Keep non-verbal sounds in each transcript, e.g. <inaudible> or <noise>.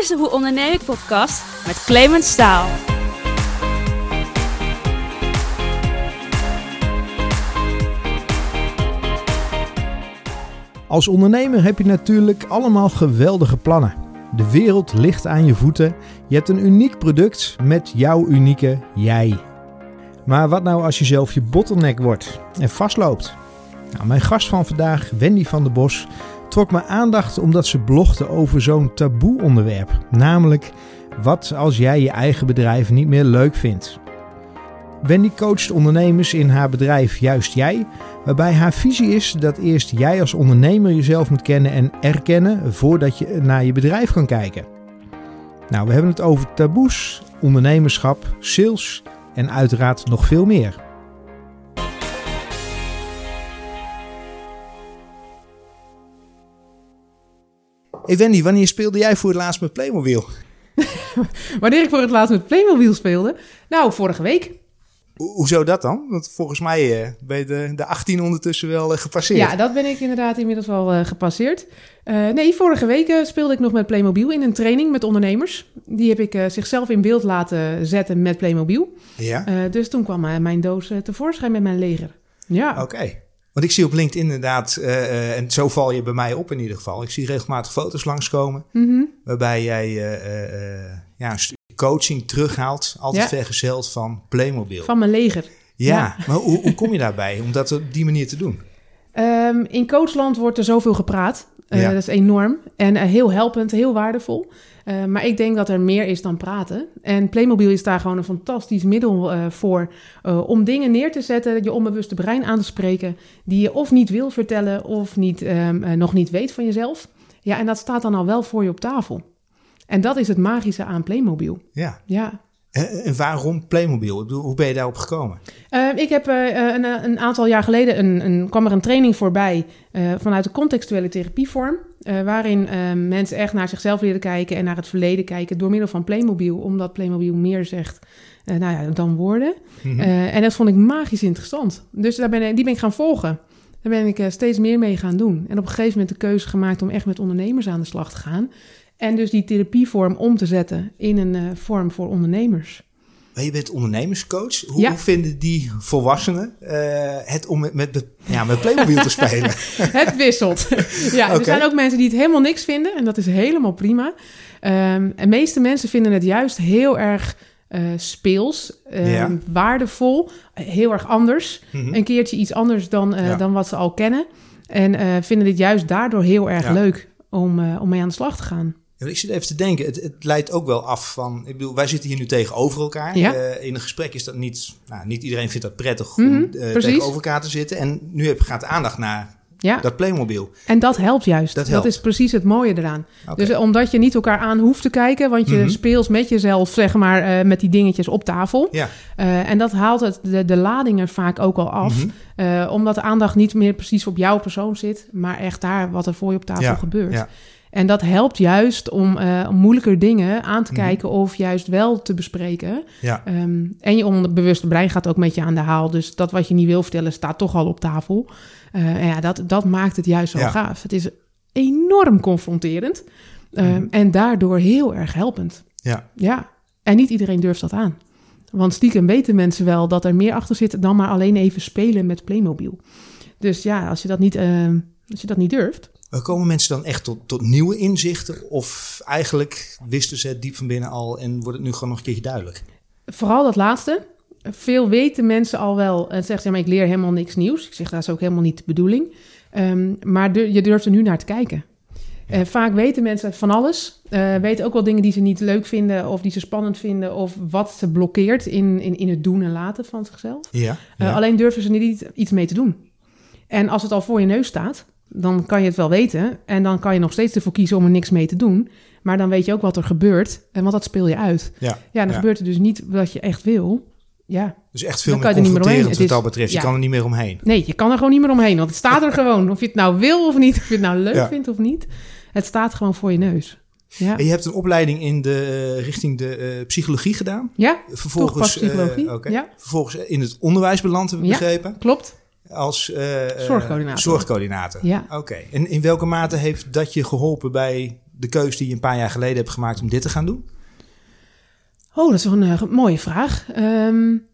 is de Hoe Onderneem ik podcast met Clemens Staal. Als ondernemer heb je natuurlijk allemaal geweldige plannen. De wereld ligt aan je voeten. Je hebt een uniek product met jouw unieke jij. Maar wat nou als je zelf je bottleneck wordt en vastloopt? Nou, mijn gast van vandaag, Wendy van der Bos, trok mijn aandacht omdat ze blogde over zo'n taboe onderwerp. Namelijk, wat als jij je eigen bedrijf niet meer leuk vindt? Wendy coacht ondernemers in haar bedrijf Juist Jij, waarbij haar visie is dat eerst jij als ondernemer jezelf moet kennen en erkennen voordat je naar je bedrijf kan kijken. Nou, we hebben het over taboes, ondernemerschap, sales en uiteraard nog veel meer. Hey Wendy, wanneer speelde jij voor het laatst met Playmobil? <laughs> Wanneer ik voor het laatst met Playmobil speelde? Nou, vorige week. Ho- Hoezo dat dan? Want volgens mij eh, ben je de, de 18 ondertussen wel eh, gepasseerd. Ja, dat ben ik inderdaad inmiddels wel eh, gepasseerd. Nee, vorige week speelde ik nog met Playmobil in een training met ondernemers. Die heb ik zichzelf in beeld laten zetten met Playmobil. Ja? Dus toen kwam mijn doos tevoorschijn met mijn leger. Ja, Oké. Want ik zie op LinkedIn inderdaad, eh, eh, en zo val je bij mij op in ieder geval. Ik zie regelmatig foto's langskomen Mhm. waarbij jij eh, ja, een stukje coaching terughaalt. Altijd Ja. vergezeld van Playmobil. van mijn leger. ja, ja. maar hoe, hoe kom je daarbij om dat op die manier te doen? Ehm, in coachland wordt er zoveel gepraat. Ja. Dat is enorm en heel helpend, heel waardevol. Eh, maar ik denk dat er meer is dan praten. En Playmobil is daar gewoon een fantastisch middel eh, voor. eh, om dingen neer te zetten, je onbewuste brein aan te spreken. die je of niet wil vertellen of niet, ehm, eh, nog niet weet van jezelf. Ja, en dat staat dan al wel voor je op tafel. En dat is het magische aan Playmobil. Ja. Ja. En, waarom Playmobil? Ik bedoel, hoe ben je daarop gekomen? Uh, ik heb uh, een, een, aantal jaar geleden een, een, kwam er een training voorbij uh, vanuit de contextuele therapievorm. Waarin mensen echt naar zichzelf leren kijken en naar het verleden kijken door middel van Playmobil. Omdat Playmobil meer zegt nou ja, dan woorden. Mm -hmm. en dat vond ik magisch interessant. Dus daar ben, die ben ik gaan volgen. Daar ben ik steeds meer mee gaan doen. En op een gegeven moment de keuze gemaakt om echt met ondernemers aan de slag te gaan. En dus die therapievorm om te zetten in een vorm voor ondernemers. Maar je bent ondernemerscoach. Hoe, ja. hoe vinden die volwassenen uh, het om met, met, ja, met Playmobil te spelen? <laughs> het wisselt. <laughs> ja, okay. er zijn ook mensen die het helemaal niks vinden. En dat is helemaal prima. Um, en de meeste mensen vinden het juist heel erg uh, speels, ja. waardevol, heel erg anders. Mm -hmm. Een keertje iets anders dan, ja. dan wat ze al kennen. En vinden dit juist daardoor heel erg leuk om, om mee aan de slag te gaan. Ja, ik zit even te denken, het, het, leidt ook wel af van, ik bedoel, wij zitten hier nu tegenover elkaar. Ja. Uh, in een gesprek is dat niet, nou, niet iedereen vindt dat prettig om mm -hmm, uh, tegenover elkaar te zitten. En nu heb, gaat de aandacht naar ja. dat Playmobil. En dat helpt juist. Dat, helpt. dat is precies het mooie eraan. Okay. Dus omdat je niet elkaar aan hoeft te kijken, want je mm -hmm. speelt met jezelf, zeg maar, uh, met die dingetjes op tafel. Ja. en dat haalt het, de, de lading er vaak ook al af. Mm -hmm. omdat de aandacht niet meer precies op jouw persoon zit, maar echt daar wat er voor je op tafel ja. gebeurt. Ja. En dat helpt juist om, uh, om moeilijker dingen aan te kijken mm -hmm. of juist wel te bespreken. Ja. Um, en je onbewuste brein gaat ook met je aan de haal. Dus dat wat je niet wil vertellen staat toch al op tafel. Uh, en ja, dat, dat maakt het juist zo ja. gaaf. Het is enorm confronterend um, mm -hmm. en daardoor heel erg helpend. Ja. ja. En niet iedereen durft dat aan. Want stiekem weten mensen wel dat er meer achter zit dan maar alleen even spelen met Playmobil. Dus ja, als je dat niet, uh, als je dat niet durft... Komen mensen dan echt tot, tot nieuwe inzichten? Of eigenlijk wisten ze het diep van binnen al en wordt het nu gewoon nog een keertje duidelijk? Vooral dat laatste. Veel weten mensen al wel en zeggen ze, maar ik leer helemaal niks nieuws. Ik zeg, dat is ook helemaal niet de bedoeling. Um, maar de, je durft er nu naar te kijken. Uh, vaak weten mensen van alles. Uh, weten ook wel dingen die ze niet leuk vinden of die ze spannend vinden. Of wat ze blokkeert in, in, in het doen en laten van zichzelf. Ja, ja. Uh, alleen durven ze niet iets mee te doen. En als het al voor je neus staat, dan kan je het wel weten. En dan kan je nog steeds ervoor kiezen om er niks mee te doen. Maar dan weet je ook wat er gebeurt. En want dat speel je uit. Ja, ja dan ja. gebeurt er dus niet wat je echt wil. Ja. Dus echt veel meer confronterend wat dat betreft. Je kan er niet meer omheen. Nee, je kan er gewoon niet meer omheen. Want het staat er <laughs> gewoon. Of je het nou wil of niet. Of je het nou leuk vindt of niet. Het staat gewoon voor je neus. Ja. En je hebt een opleiding in de, uh, richting de uh, psychologie gedaan. Ja, vervolgens, psychologie. Uh, okay. ja. vervolgens in het onderwijs beland, heb ik begrepen. klopt. Als zorgcoördinator. zorgcoördinator. Ja. Oké. Okay. En in welke mate heeft dat je geholpen bij de keuze die je een paar jaar geleden hebt gemaakt om dit te gaan doen? Oh, dat is wel een uh, mooie vraag. Um,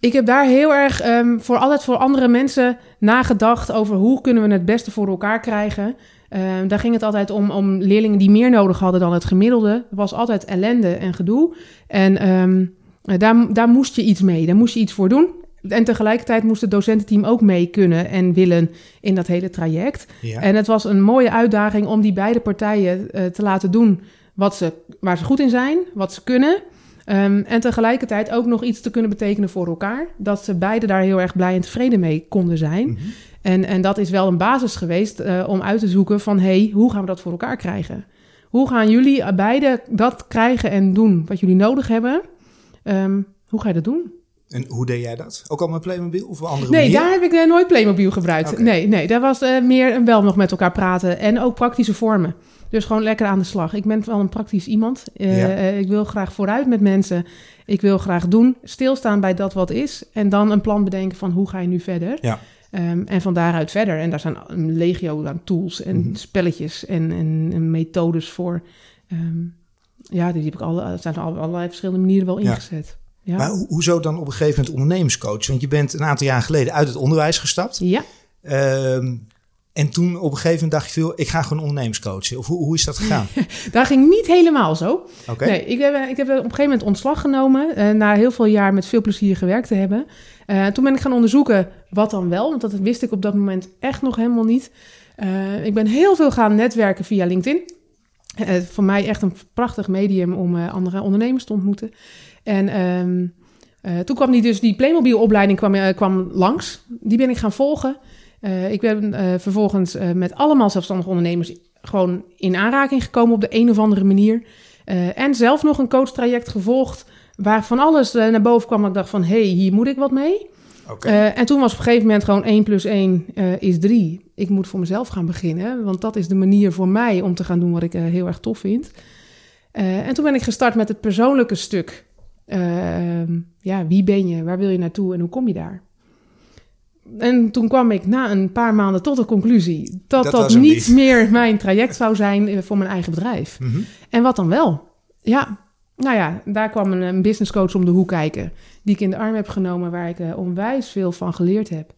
ik heb daar heel erg um, voor altijd voor andere mensen nagedacht over hoe kunnen we het beste voor elkaar krijgen. Um, daar ging het altijd om, om leerlingen die meer nodig hadden dan het gemiddelde. Er was altijd ellende en gedoe. En daar, daar moest je iets mee, daar moest je iets voor doen. En tegelijkertijd moest het docententeam ook mee kunnen en willen in dat hele traject. Ja. En het was een mooie uitdaging om die beide partijen uh, te laten doen wat ze, waar ze goed in zijn, wat ze kunnen. Um, en tegelijkertijd ook nog iets te kunnen betekenen voor elkaar. Dat ze beide daar heel erg blij en tevreden mee konden zijn. Mm -hmm. en, en dat is wel een basis geweest uh, om uit te zoeken van... hey, hoe gaan we dat voor elkaar krijgen? Hoe gaan jullie beide dat krijgen en doen wat jullie nodig hebben? Um, hoe ga je dat doen? En hoe deed jij dat? Ook al met Playmobil of andere Nee, manier? daar heb ik uh, nooit Playmobil gebruikt. Okay. Nee, nee, daar was uh, meer wel nog met elkaar praten en ook praktische vormen. Dus gewoon lekker aan de slag. Ik ben wel een praktisch iemand. Uh, ja. ik wil graag vooruit met mensen. Ik wil graag doen, stilstaan bij dat wat is. En dan een plan bedenken van hoe ga je nu verder. Ja. Um, en van daaruit verder. En daar zijn een legio aan tools en mm -hmm. spelletjes en, en, en, methodes voor. Um, ja, die heb ik alle, zijn op allerlei verschillende manieren wel ingezet. Ja. Maar ho hoezo dan op een gegeven moment ondernemerscoach? Want je bent een aantal jaar geleden uit het onderwijs gestapt. Ja. Um, en toen op een gegeven moment dacht je veel, ik ga gewoon ondernemerscoachen. Of hoe, hoe is dat gegaan? <laughs> dat ging niet helemaal zo. Okay. Nee, ik heb, ik heb op een gegeven moment ontslag genomen. Uh, na heel veel jaar met veel plezier gewerkt te hebben. Uh, toen ben ik gaan onderzoeken wat dan wel. Want dat wist ik op dat moment echt nog helemaal niet. Uh, ik ben heel veel gaan netwerken via LinkedIn. Voor mij echt een prachtig medium om andere ondernemers te ontmoeten. En um, uh, toen kwam die dus die Playmobil-opleiding kwam, kwam langs. Die ben ik gaan volgen. Ik ben vervolgens met allemaal zelfstandige ondernemers gewoon in aanraking gekomen op de een of andere manier. en zelf nog een coachtraject gevolgd waar van alles naar boven kwam. Ik dacht van, hé, hey, hier moet ik wat mee. Okay. en toen was op een gegeven moment gewoon 1 plus 1 is 3. Ik moet voor mezelf gaan beginnen, want dat is de manier voor mij om te gaan doen wat ik heel erg tof vind. en toen ben ik gestart met het persoonlijke stuk. Ja, wie ben je? Waar wil je naartoe en hoe kom je daar? En toen kwam ik na een paar maanden tot de conclusie dat dat, dat niet, niet, meer mijn traject zou zijn voor mijn eigen bedrijf. Mm -hmm. En wat dan wel? Ja, nou ja, daar kwam een, een business coach om de hoek kijken, die ik in de arm heb genomen, waar ik uh, onwijs veel van geleerd heb.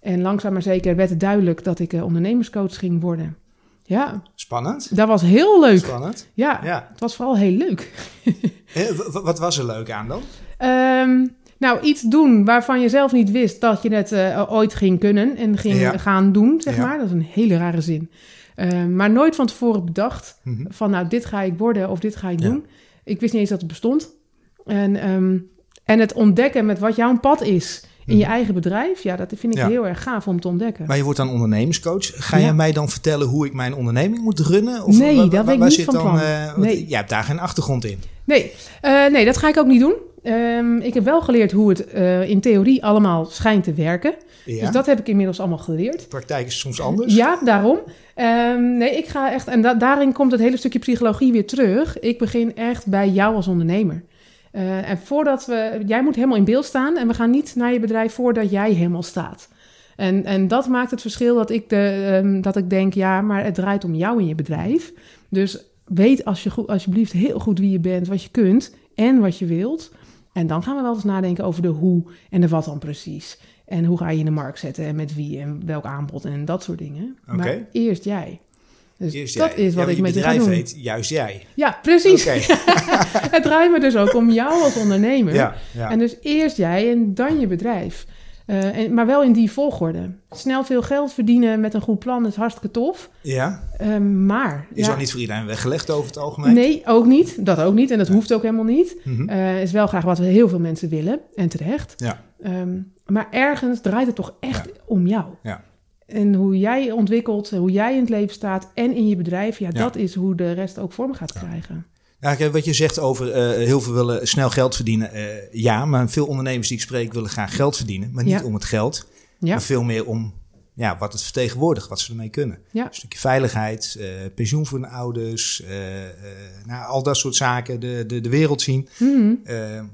En langzaam maar zeker werd het duidelijk dat ik uh, ondernemerscoach ging worden. Ja. Spannend. Dat was heel leuk. Spannend. Ja, ja. het was vooral heel leuk. <laughs> Wat was er leuk aan dan? Um, nou, iets doen waarvan je zelf niet wist dat je het uh, ooit ging kunnen en ging Ja. gaan doen, zeg Ja. maar. Dat is een hele rare zin. Um, maar nooit van tevoren bedacht Mhm. van, nou, dit ga ik worden of dit ga ik doen. Ik wist niet eens dat het bestond. En, um, en het ontdekken met wat jouw pad is in je Mhm. eigen bedrijf, ja, dat vind ik Ja. heel erg gaaf om te ontdekken. Maar je wordt dan ondernemerscoach. Ga Ja. jij mij dan vertellen hoe ik mijn onderneming moet runnen? Of Nee, dat ben ik niet zit van dan, plan. eh, Nee. Jij hebt daar geen achtergrond in. Nee, eh, nee, dat ga ik ook niet doen. Um, ik heb wel geleerd hoe het uh, in theorie allemaal schijnt te werken. Ja. Dus dat heb ik inmiddels allemaal geleerd. De praktijk is soms anders. Ja, daarom. Um, nee, ik ga echt, en da daarin komt het hele stukje psychologie weer terug. Ik begin echt bij jou als ondernemer. Uh, en voordat we, jij moet helemaal in beeld staan en we gaan niet naar je bedrijf voordat jij helemaal staat. En, en dat maakt het verschil dat ik, de, um, dat ik denk, ja, maar het draait om jou in je bedrijf. Dus weet als je, alsjeblieft heel goed wie je bent, wat je kunt en wat je wilt. En dan gaan we wel eens nadenken over de hoe en de wat dan precies. En hoe ga je in de markt zetten en met wie en welk aanbod en dat soort dingen. Maar eerst jij. Dus Eerst dat jij. is wat Ja, ik met je ga bedrijf doen. heet juist jij. Ja, precies. <laughs> Het draait me dus ook om jou als ondernemer. Ja, ja. En dus eerst jij en dan je bedrijf. Uh, en, maar wel in die volgorde. Snel veel geld verdienen met een goed plan is hartstikke tof. ja. Uh, maar... Is ja, niet voor iedereen weggelegd over het algemeen. Nee, ook niet. Dat ook niet. En dat hoeft ook helemaal niet. Uh, is wel graag wat heel veel mensen willen. En terecht. Ja. Um, maar ergens draait het toch echt Ja. om jou. Ja. En hoe jij ontwikkelt, hoe jij in het leven staat en in je bedrijf. Ja, Ja. dat is hoe de rest ook vorm gaat krijgen. Ja, wat je zegt over eh, heel veel willen snel geld verdienen. eh, ja, maar veel ondernemers die ik spreek willen graag geld verdienen. Maar niet Ja. om het geld, Ja, maar veel meer om ja, wat het vertegenwoordigt, wat ze ermee kunnen. ja. Een stukje veiligheid, eh, pensioen voor hun ouders, nou, al dat soort zaken, de, de, de wereld zien. Mhm.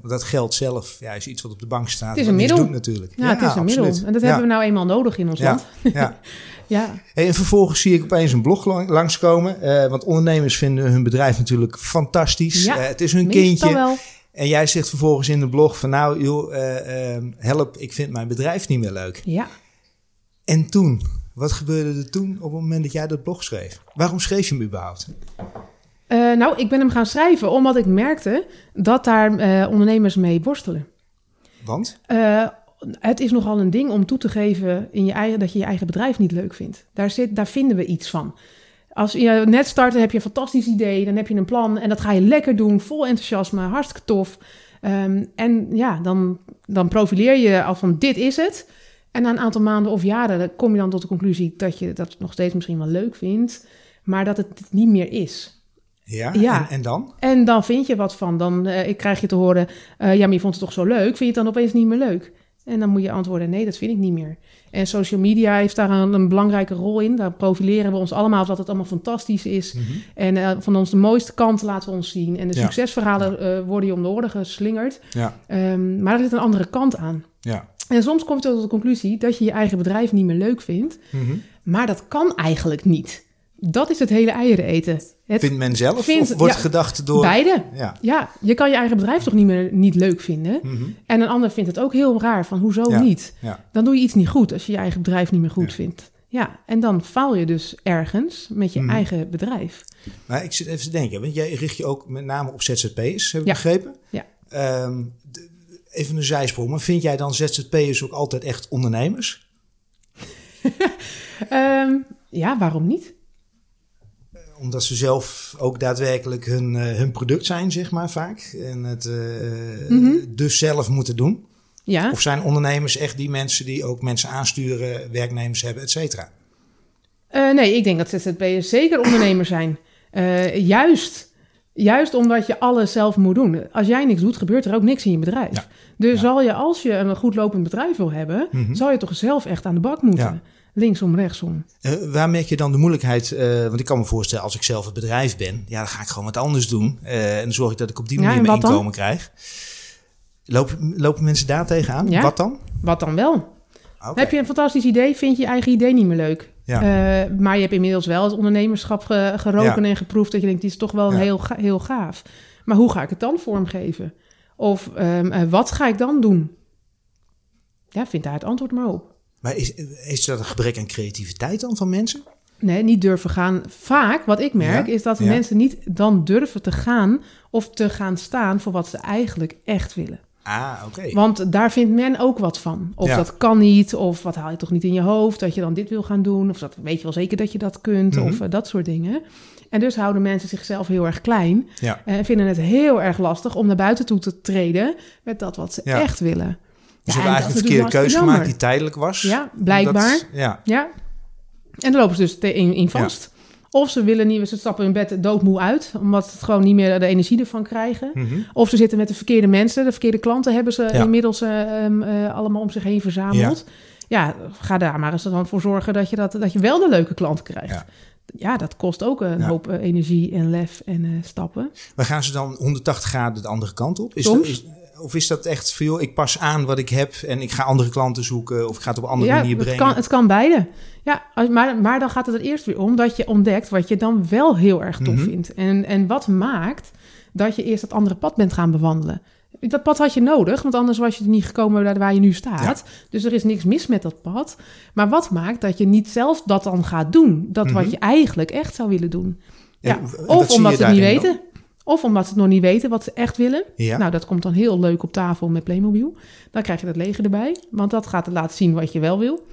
Dat geld zelf ja, is iets wat op de bank staat. Het is een middel. doet natuurlijk. Ja, het is een absoluut. middel. En dat hebben we nou eenmaal nodig in ons Ja, land. ja. <laughs> Ja, en vervolgens zie ik opeens een blog lang- langskomen. eh, want ondernemers vinden hun bedrijf natuurlijk fantastisch. Ja, Eh, het is hun kindje. wel. En jij zegt vervolgens in de blog van nou, joh, eh, eh, help, ik vind mijn bedrijf niet meer leuk. Ja. En toen? Wat gebeurde er toen op het moment dat jij dat blog schreef? Waarom schreef je hem überhaupt? Nou, ik ben hem gaan schrijven omdat ik merkte dat daar ondernemers mee worstelen. Want? Het is nogal een ding om toe te geven in je eigen, dat je je eigen bedrijf niet leuk vindt. Daar, zit, daar vinden we iets van. Als je net start, dan heb je een fantastisch idee, dan heb je een plan en dat ga je lekker doen, vol enthousiasme, hartstikke tof. Ehm, en ja, dan, dan profileer je al van dit is het. En na een aantal maanden of jaren dan kom je dan tot de conclusie dat je dat nog steeds misschien wel leuk vindt, maar dat het niet meer is. Ja, Ja. En, en dan? En dan vind je wat van. Dan eh, ik krijg je te horen, eh, ja, maar je vond het toch zo leuk? Vind je het dan opeens niet meer leuk? En dan moet je antwoorden, nee, dat vind ik niet meer. En social media heeft daar een, een belangrijke rol in. Daar profileren we ons allemaal dat het allemaal fantastisch is. Mhm. En eh, van ons de mooiste kant laten we ons zien. En de Ja. succesverhalen eh, worden je om de oren geslingerd. Ja, Ehm, maar er zit een andere kant aan. ja. En soms kom je tot de conclusie dat je je eigen bedrijf niet meer leuk vindt. Mhm. Maar dat kan eigenlijk niet. Dat is het hele eieren eten. Het, Vindt men zelf vindt- of wordt ja, gedacht door... Beide. Ja. Ja, je kan je eigen bedrijf toch niet meer niet leuk vinden. Mhm. En een ander vindt het ook heel raar van hoezo Ja. niet? Dan doe je iets niet goed als je je eigen bedrijf niet meer goed vindt. Ja, en dan faal je dus ergens met je Mhm. eigen bedrijf. Maar ik zit even te denken, want jij richt je ook met name op ZZP'ers, heb ik begrepen? Ja. Ehm, even een zijsprong, maar vind jij dan ZZP'ers ook altijd echt ondernemers? <laughs> Ehm, ja, waarom niet? Omdat ze zelf ook daadwerkelijk hun, eh, hun product zijn, zeg maar, vaak. En het eh, Mhm. dus zelf moeten doen. Ja, Of zijn ondernemers echt die mensen die ook mensen aansturen, werknemers hebben, et cetera? Eh, nee, ik denk dat ZZP'ers zeker ondernemers zijn. Juist, juist omdat je alles zelf moet doen. Als jij niks doet, gebeurt er ook niks in je bedrijf. Ja. Dus Ja. zal je, als je een goed lopend bedrijf wil hebben, Mhm. zal je toch zelf echt aan de bak moeten. Ja. Linksom, rechtsom. Eh, waar merk je dan de moeilijkheid? eh, want ik kan me voorstellen, als ik zelf het bedrijf ben, ja, dan ga ik gewoon wat anders doen. Eh, en dan zorg ik dat ik op die Ja, manier en mijn wat dan? inkomen krijg. Lopen, lopen mensen daar tegenaan? Ja. Wat dan? Wat dan wel? Heb je een fantastisch idee, vind je je eigen idee niet meer leuk. Ja. Maar je hebt inmiddels wel het ondernemerschap ge- geroken en geproefd... dat je denkt, die is toch wel Ja. heel, heel gaaf. Maar hoe ga ik het dan vormgeven? Of ehm, eh, wat ga ik dan doen? Ja, vind daar het antwoord maar op. Maar is, is dat een gebrek aan creativiteit dan van mensen? Nee, niet durven gaan. Vaak, wat ik merk, Ja, is dat ja. mensen niet dan durven te gaan... of te gaan staan voor wat ze eigenlijk echt willen. Ah, oké. Want daar vindt men ook wat van. Of Ja. dat kan niet, of wat haal je toch niet in je hoofd dat je dan dit wil gaan doen, of dat weet je wel zeker dat je dat kunt, Mhm. of eh, dat soort dingen. En dus houden mensen zichzelf heel erg klein en vinden het heel erg lastig om naar buiten toe te treden met dat wat ze echt willen. Dus ze en hebben eigenlijk een verkeerde keuze gemaakt die tijdelijk was. Ja, blijkbaar. Dat- ja. Ja. En dan lopen ze dus in, in vast. Of ze willen niet, ze stappen in bed doodmoe uit, omdat ze het gewoon niet meer de energie ervan krijgen. Mhm. Of ze zitten met de verkeerde mensen, de verkeerde klanten hebben ze Ja. inmiddels eh, ehm, eh, allemaal om zich heen verzameld. Ja. ga daar maar eens dan voor zorgen dat je, dat, dat je wel de leuke klant krijgt. Ja. Ja, dat kost ook een hoop eh, energie en lef en stappen. Maar gaan ze dan 180 graden de andere kant op? Is Soms. dat, is, of is dat echt veel? Ik pas aan wat ik heb en ik ga andere klanten zoeken of ik ga het op een andere ja, manier het brengen? kan, het kan beide. Ja, maar, maar dan gaat het er eerst weer om dat je ontdekt wat je dan wel heel erg tof Mhm. vindt. En, en wat maakt dat je eerst dat andere pad bent gaan bewandelen. Dat pad had je nodig, want anders was je er niet gekomen waar je nu staat. Dus er is niks mis met dat pad. Maar wat maakt dat je niet zelf dat dan gaat doen? Dat Mhm. wat je eigenlijk echt zou willen doen. En Ja. Of omdat ze het niet weten. Of omdat ze het nog niet weten wat ze echt willen. Ja. Nou, dat komt dan heel leuk op tafel met Playmobil. Dan krijg je dat leger erbij. Want dat gaat laten zien wat je wel wil.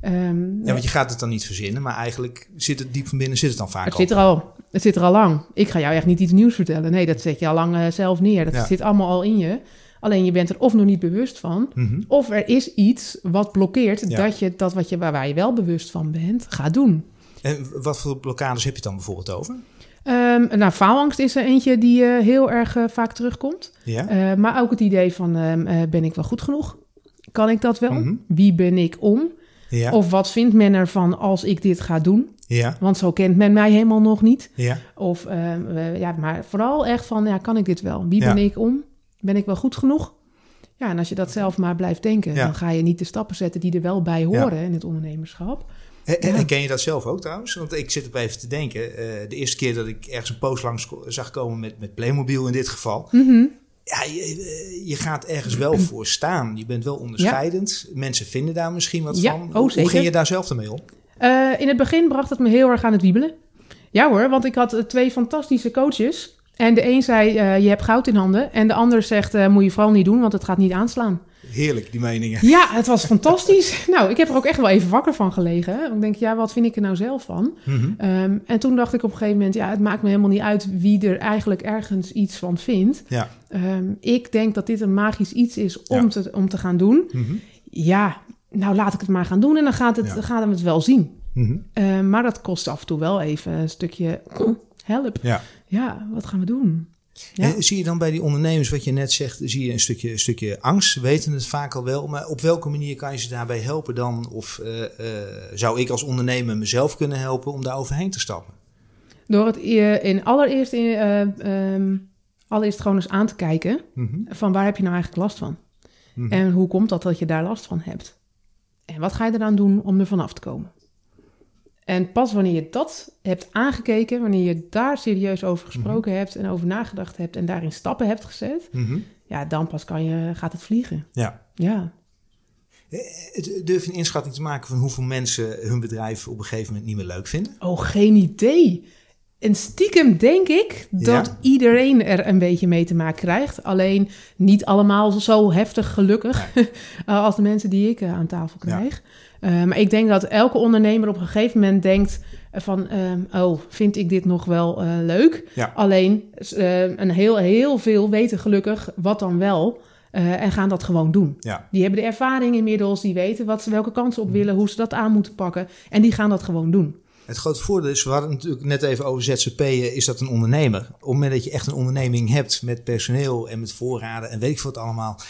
Ehm, ja, want je gaat het dan niet verzinnen, maar eigenlijk zit het diep van binnen zit het dan vaak het al. zit er al. Het zit er al lang. Ik ga jou echt niet iets nieuws vertellen. Nee, dat zet je al lang eh, zelf neer. Dat Ja. zit allemaal al in je. Alleen je bent er of nog niet bewust van. Mhm. Of er is iets wat blokkeert Ja. dat je dat wat je, waar, waar je wel bewust van bent, gaat doen. En wat voor blokkades heb je het dan bijvoorbeeld over? Ehm, nou, faalangst is er eentje die eh, heel erg eh, vaak terugkomt. Ja? Eh, maar ook het idee van, ehm, eh, ben ik wel goed genoeg? Kan ik dat wel? Mhm. Wie ben ik om? Ja? Of wat vindt men ervan als ik dit ga doen? Ja? Want zo kent men mij helemaal nog niet. Ja? Of, ehm, eh, ja, maar vooral echt van, ja, kan ik dit wel? Wie ben ik om? Ben ik wel goed genoeg? Ja, en als je dat zelf maar blijft denken, dan ga je niet de stappen zetten die er wel bij horen in het ondernemerschap. En ken je dat zelf ook trouwens? Want ik zit op even te denken. eh, de eerste keer dat ik ergens een post langs zag komen met, met Playmobil in dit geval. Mhm. Ja, je, eh, je gaat ergens wel voor staan. Je bent wel onderscheidend. Mensen vinden daar misschien wat Ja, van. oh, Hoe- zeker. ging je daar zelf mee om? Eh, in het begin bracht het me heel erg aan het wiebelen. Ja hoor, want ik had twee fantastische coaches. En de een zei, je hebt goud in handen. En de ander zegt, moet je vooral niet doen, want het gaat niet aanslaan. Heerlijk, die meningen. Ja, het was fantastisch. <laughs> nou, ik heb er ook echt wel even wakker van gelegen. Ik denk, ja, wat vind ik er nou zelf van? Mhm. Ehm, en toen dacht ik op een gegeven moment, ja, het maakt me helemaal niet uit wie er eigenlijk ergens iets van vindt. Ja. Ehm, ik denk dat dit een magisch iets is om, Ja. te, om te gaan doen. Mhm. Ja, nou laat ik het maar gaan doen en dan gaat het, Ja. gaan we het wel zien. Mhm. Eh, maar dat kost af en toe wel even een stukje oh, <clears throat> help. Ja. Ja, wat gaan we doen? Ja. En zie je dan bij die ondernemers, wat je net zegt, zie je een stukje, een stukje angst? Ze weten het vaak al wel, maar op welke manier kan je ze daarbij helpen dan? Of eh, eh, zou ik als ondernemer mezelf kunnen helpen om daar overheen te stappen? Door het eh, in allereerst, in, eh, ehm, allereerst gewoon eens aan te kijken Mhm. van waar heb je nou eigenlijk last van? Mhm. En hoe komt dat dat je daar last van hebt? En wat ga je eraan doen om er vanaf te komen? En pas wanneer je dat hebt aangekeken, wanneer je daar serieus over gesproken hebt en over nagedacht hebt en daarin stappen hebt gezet, Mhm. ja, dan pas kan je, gaat het vliegen. Ja. Ja. Eh, het- Durf je een inschatting te maken van hoeveel mensen hun bedrijf op een gegeven moment niet meer leuk vinden? Oh, geen idee. En stiekem denk ik dat Ja? iedereen er een beetje mee te maken krijgt. Alleen niet allemaal zo heftig gelukkig <laughs> als de mensen die ik eh, aan tafel krijg. Eh, maar ik denk dat elke ondernemer op een gegeven moment denkt van... ehm, oh, vind ik dit nog wel eh, leuk? Ja. Alleen eh, een heel, heel veel weten gelukkig wat dan wel... eh, en gaan dat gewoon doen. Ja. Die hebben de ervaring inmiddels, die weten wat ze, welke kansen op willen, hoe ze dat aan moeten pakken. En die gaan dat gewoon doen. Het grote voordeel is, we hadden het natuurlijk net even over ZZP'en, is dat een ondernemer. Op het moment dat je echt een onderneming hebt met personeel en met voorraden en weet ik wat allemaal,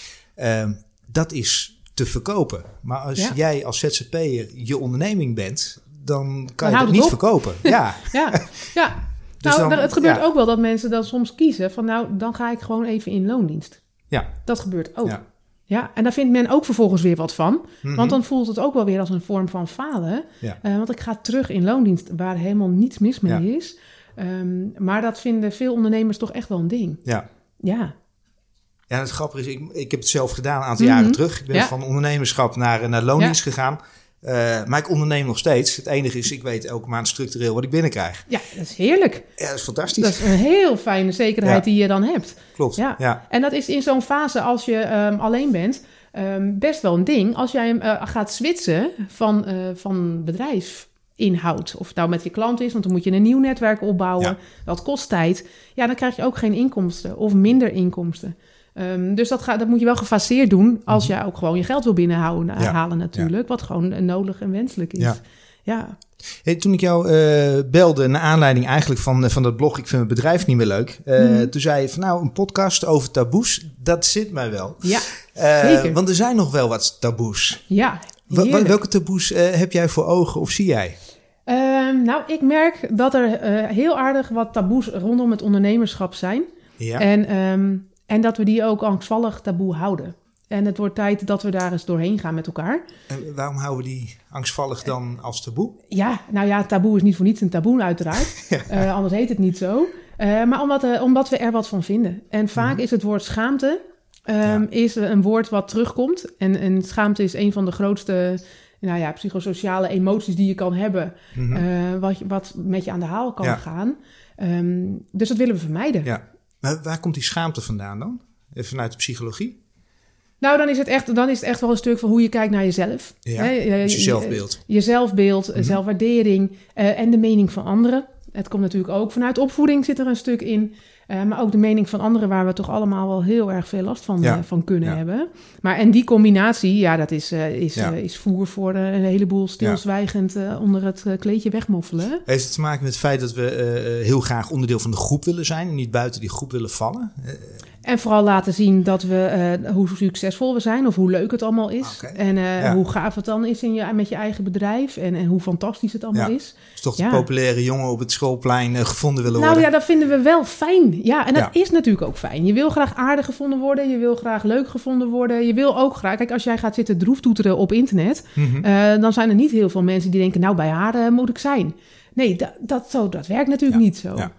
dat is te verkopen. Maar als Ja. jij als ZZP'er je onderneming bent, dan kan Dan je het niet op. verkopen. <laughs> Ja, Ja, ja. <laughs> Dus nou, dan- het gebeurt ja. ook wel dat mensen dan soms kiezen van nou, dan ga ik gewoon even in loondienst. ja. Dat gebeurt ook. Ja. Ja. en daar vindt men ook vervolgens weer wat van. Mhm. Want dan voelt het ook wel weer als een vorm van falen. Ja. Eh, want ik ga terug in loondienst waar helemaal niets mis mee is. Ehm, maar dat vinden veel ondernemers toch echt wel een ding. ja. Ja, Ja, het grappige is, ik, ik heb het zelf gedaan een aantal Mhm. jaren terug. Ik ben Ja. van ondernemerschap naar, naar loondienst gegaan. Eh, maar ik onderneem nog steeds. Het enige is, ik weet elke maand structureel wat ik binnenkrijg. ja dat is heerlijk. Ja, dat is fantastisch. Dat is een heel fijne zekerheid Ja. die je dan hebt. Klopt. Ja. Ja. En dat is in zo'n fase, als je ehm, alleen bent, ehm, best wel een ding. Als jij eh, gaat switchen van, eh, van bedrijfinhoud. Of het nou met je klant is, want dan moet je een nieuw netwerk opbouwen. Ja. Dat kost tijd. Ja, dan krijg je ook geen inkomsten of minder inkomsten. Ehm, dus dat, gaat, dat moet je wel gefaseerd doen als jij ook gewoon je geld wil binnenhouden Mhm. Ja. halen natuurlijk. Wat gewoon nodig en wenselijk is. Ja. Ja. Hey, toen ik jou eh, belde, naar aanleiding eigenlijk van, eh, van dat blog, ik vind mijn bedrijf niet meer leuk. eh, Mhm. Toen zei je van nou, een podcast over taboes, dat zit mij wel. Ja, zeker. Want er zijn nog wel wat taboes. ja. Welke taboes heb jij voor ogen of zie jij? Ehm, nou, ik merk dat er heel aardig wat taboes rondom het ondernemerschap zijn. Ja. En, ehm, en dat we die ook angstvallig taboe houden. En het wordt tijd dat we daar eens doorheen gaan met elkaar. En waarom houden we die angstvallig dan als taboe? Ja, nou ja, taboe is niet voor niets een taboe uiteraard. <laughs> Eh, anders heet het niet zo. Eh, maar omdat, eh, omdat we er wat van vinden. En vaak is het woord schaamte ehm, Ja. is een woord wat terugkomt. En, en schaamte is een van de grootste nou ja, psychosociale emoties die je kan hebben. Mhm. wat, wat met je aan de haal kan Ja. gaan. Ehm, dus dat willen we vermijden. Ja. Maar waar komt die schaamte vandaan dan? Eh, Vanuit de psychologie? Nou, dan is, het echt, dan is het echt wel een stuk van hoe je kijkt naar jezelf. Ja, Hè, eh, dus je zelfbeeld. Je zelfbeeld, Mhm. zelfwaardering eh, en de mening van anderen. Het komt natuurlijk ook vanuit opvoeding zit er een stuk in. Eh, maar ook de mening van anderen waar we toch allemaal wel heel erg veel last van, Ja. eh, van kunnen Ja. hebben. Maar en die combinatie, ja, dat is, eh, is, Ja. is voer voor een heleboel stilzwijgend onder het kleedje wegmoffelen. Heeft het te maken met het feit dat we heel graag onderdeel van de groep willen zijn en niet buiten die groep willen vallen? En vooral laten zien dat we, eh, hoe succesvol we zijn of hoe leuk het allemaal is. En eh, Ja. hoe gaaf het dan is in je, met je eigen bedrijf en, en hoe fantastisch het allemaal Ja. is. Is toch Ja. de populaire jongen op het schoolplein eh, gevonden willen Nou worden? ja, dat vinden we wel fijn. Ja, en dat is natuurlijk ook fijn. Je wil graag aardig gevonden worden. Je wil graag leuk gevonden worden. Je wil ook graag... Kijk, als jij gaat zitten droeftoeteren op internet... Mhm. dan zijn er niet heel veel mensen die denken... nou, bij haar moet ik zijn. Nee, dat, dat, zo, dat werkt natuurlijk niet zo. ja.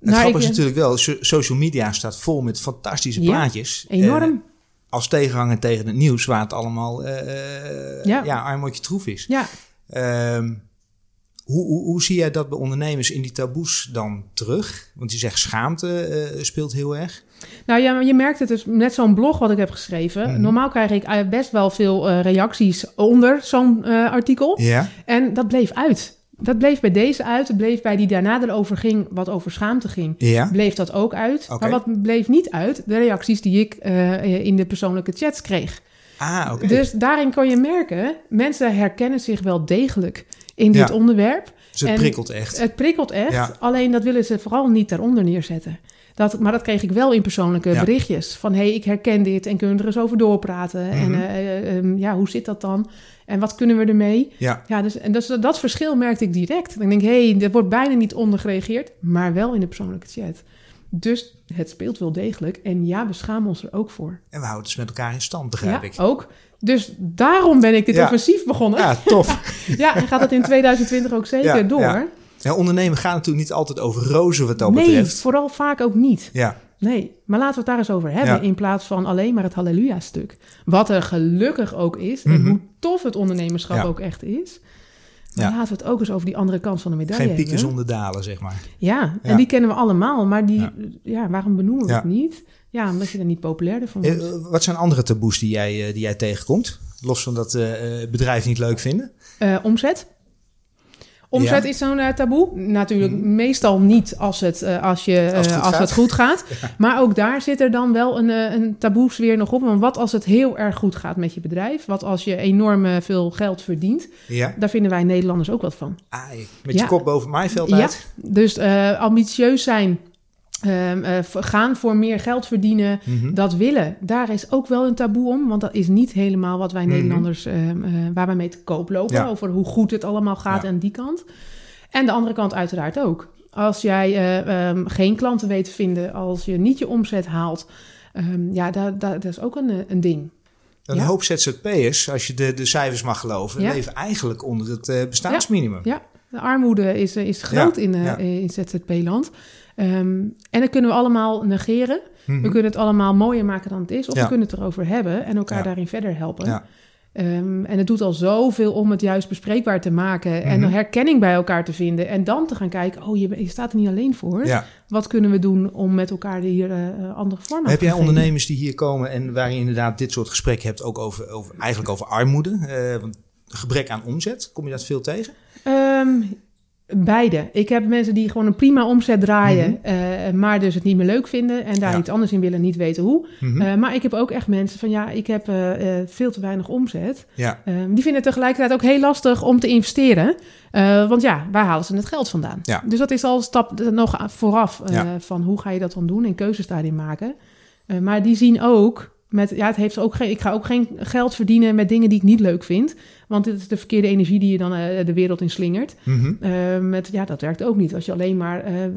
Het Nou, grappige is natuurlijk wel, so- social media staat vol met fantastische Ja, plaatjes. Enorm. Als tegenhanger tegen het nieuws, waar het allemaal eh eh, Ja. ja. armoedje troef is. ja, Ehm, hoe, hoe, hoe zie jij dat bij ondernemers in die taboes dan terug? Want je zegt schaamte eh, speelt heel erg. nou ja, je merkt het dus net zo'n blog wat ik heb geschreven. Mhm. Normaal krijg ik eh, best wel veel reacties onder zo'n artikel. Ja, En dat bleef uit. Dat bleef bij deze uit. Het bleef bij die daarna erover ging, wat over schaamte ging. ja. bleef dat ook uit. Maar wat bleef niet uit? De reacties die ik eh, in de persoonlijke chats kreeg. Ah, oké. Dus daarin kon je merken, mensen herkennen zich wel degelijk in dit Ja. onderwerp. dus het en- prikkelt echt. Het prikkelt echt, Ja. alleen dat willen ze vooral niet daaronder neerzetten. Dat, maar dat kreeg ik wel in persoonlijke Ja. berichtjes. Van, hé, hey, ik herken dit en kunnen we er eens over doorpraten. En Mhm. eh, eh, ehm, ja, hoe zit dat dan? En wat kunnen we ermee? ja, Ja, dus, en dus, dat verschil merkte ik direct. En ik denk, hé, hey, er wordt bijna niet onder gereageerd, maar wel in de persoonlijke chat. Dus het speelt wel degelijk. En ja, we schamen ons er ook voor. en we houden het dus met elkaar in stand, begrijp ja, ik. ook. Dus daarom ben ik dit Ja. offensief begonnen. Ja. <laughs> Ja, tof. en gaat dat in 2020 ook zeker Ja, door. ja. Ja, ondernemen gaat natuurlijk niet altijd over rozen wat dat nee, betreft. vooral vaak ook niet. Ja, Nee, maar laten we het daar eens over hebben. Ja. In plaats van alleen maar het halleluja-stuk. Wat er gelukkig ook is. En Mhm. hoe tof het ondernemerschap Ja. ook echt is. Maar Ja. laten we het ook eens over die andere kant van de medaille geen pieken zonder dalen, zeg maar. Ja, en die kennen we allemaal. Maar die, ja. Waarom benoemen we het niet? Ja, omdat je er niet populairder van wordt. Eh, wat zijn andere taboes die jij, eh, die jij tegenkomt? Los van dat eh eh, bedrijven niet leuk vinden. Omzet. Omzet Ja. is zo'n eh, taboe. Natuurlijk Mhm. meestal niet als het, eh, als je, eh, Als het goed als gaat. het goed gaat. <laughs> Maar ook daar zit er dan wel een, eh, een taboe sfeer nog op. Want wat als het heel erg goed gaat met je bedrijf? Wat als je enorm eh, veel geld verdient? Ja. Daar vinden wij Nederlanders ook wat van. Ah, met je Ja. kop boven maaiveld Ja. uit. Dus eh, ambitieus zijn, v- gaan voor meer geld verdienen, Mhm. dat willen. Daar is ook wel een taboe om, want dat is niet helemaal wat wij Mhm. Nederlanders, ehm, eh, waar wij mee te koop lopen, Ja. over hoe goed het allemaal gaat Ja. aan die kant. En de andere kant uiteraard ook. Als jij eh, ehm, geen klanten weet te vinden, als je niet je omzet haalt, ja, dat, dat, dat is ook een, een ding. Een Ja. hoop ZZP'ers, als je de, de cijfers mag geloven, leven eigenlijk onder het bestaansminimum. Ja, de armoede is, is groot in, in ZZP-land. Ehm, en dat kunnen we allemaal negeren. Mhm. We kunnen het allemaal mooier maken dan het is. Of Ja. we kunnen het erover hebben en elkaar Ja. daarin verder helpen. Ja. Ehm, en het doet al zoveel om het juist bespreekbaar te maken. En Mhm. herkenning bij elkaar te vinden. En dan te gaan kijken, oh, je, je staat er niet alleen voor. Ja. Wat kunnen we doen om met elkaar hier eh, eh, andere vormen aan Heb te jij ondernemers die hier komen en waar je inderdaad dit soort gesprekken hebt, ook over, over eigenlijk over armoede, eh, want gebrek aan omzet, kom je dat veel tegen? Ehm, beide. Ik heb mensen die gewoon een prima omzet draaien, Mhm. eh, maar dus het niet meer leuk vinden en daar Ja. iets anders in willen, niet weten hoe. Mhm. Eh, maar ik heb ook echt mensen van ja, ik heb eh, veel te weinig omzet. ja, die vinden het tegelijkertijd ook heel lastig om te investeren. Want ja, waar halen ze het geld vandaan? Ja. Dus dat is al een stap nog vooraf van hoe ga je dat dan doen en keuzes daarin maken. Maar die zien ook met, ja, het heeft ook geen, ik ga ook geen geld verdienen met dingen die ik niet leuk vind. Want dit is de verkeerde energie die je dan eh, de wereld in slingert. Mhm. Eh, met, ja, dat werkt ook niet. Als je alleen maar ehm,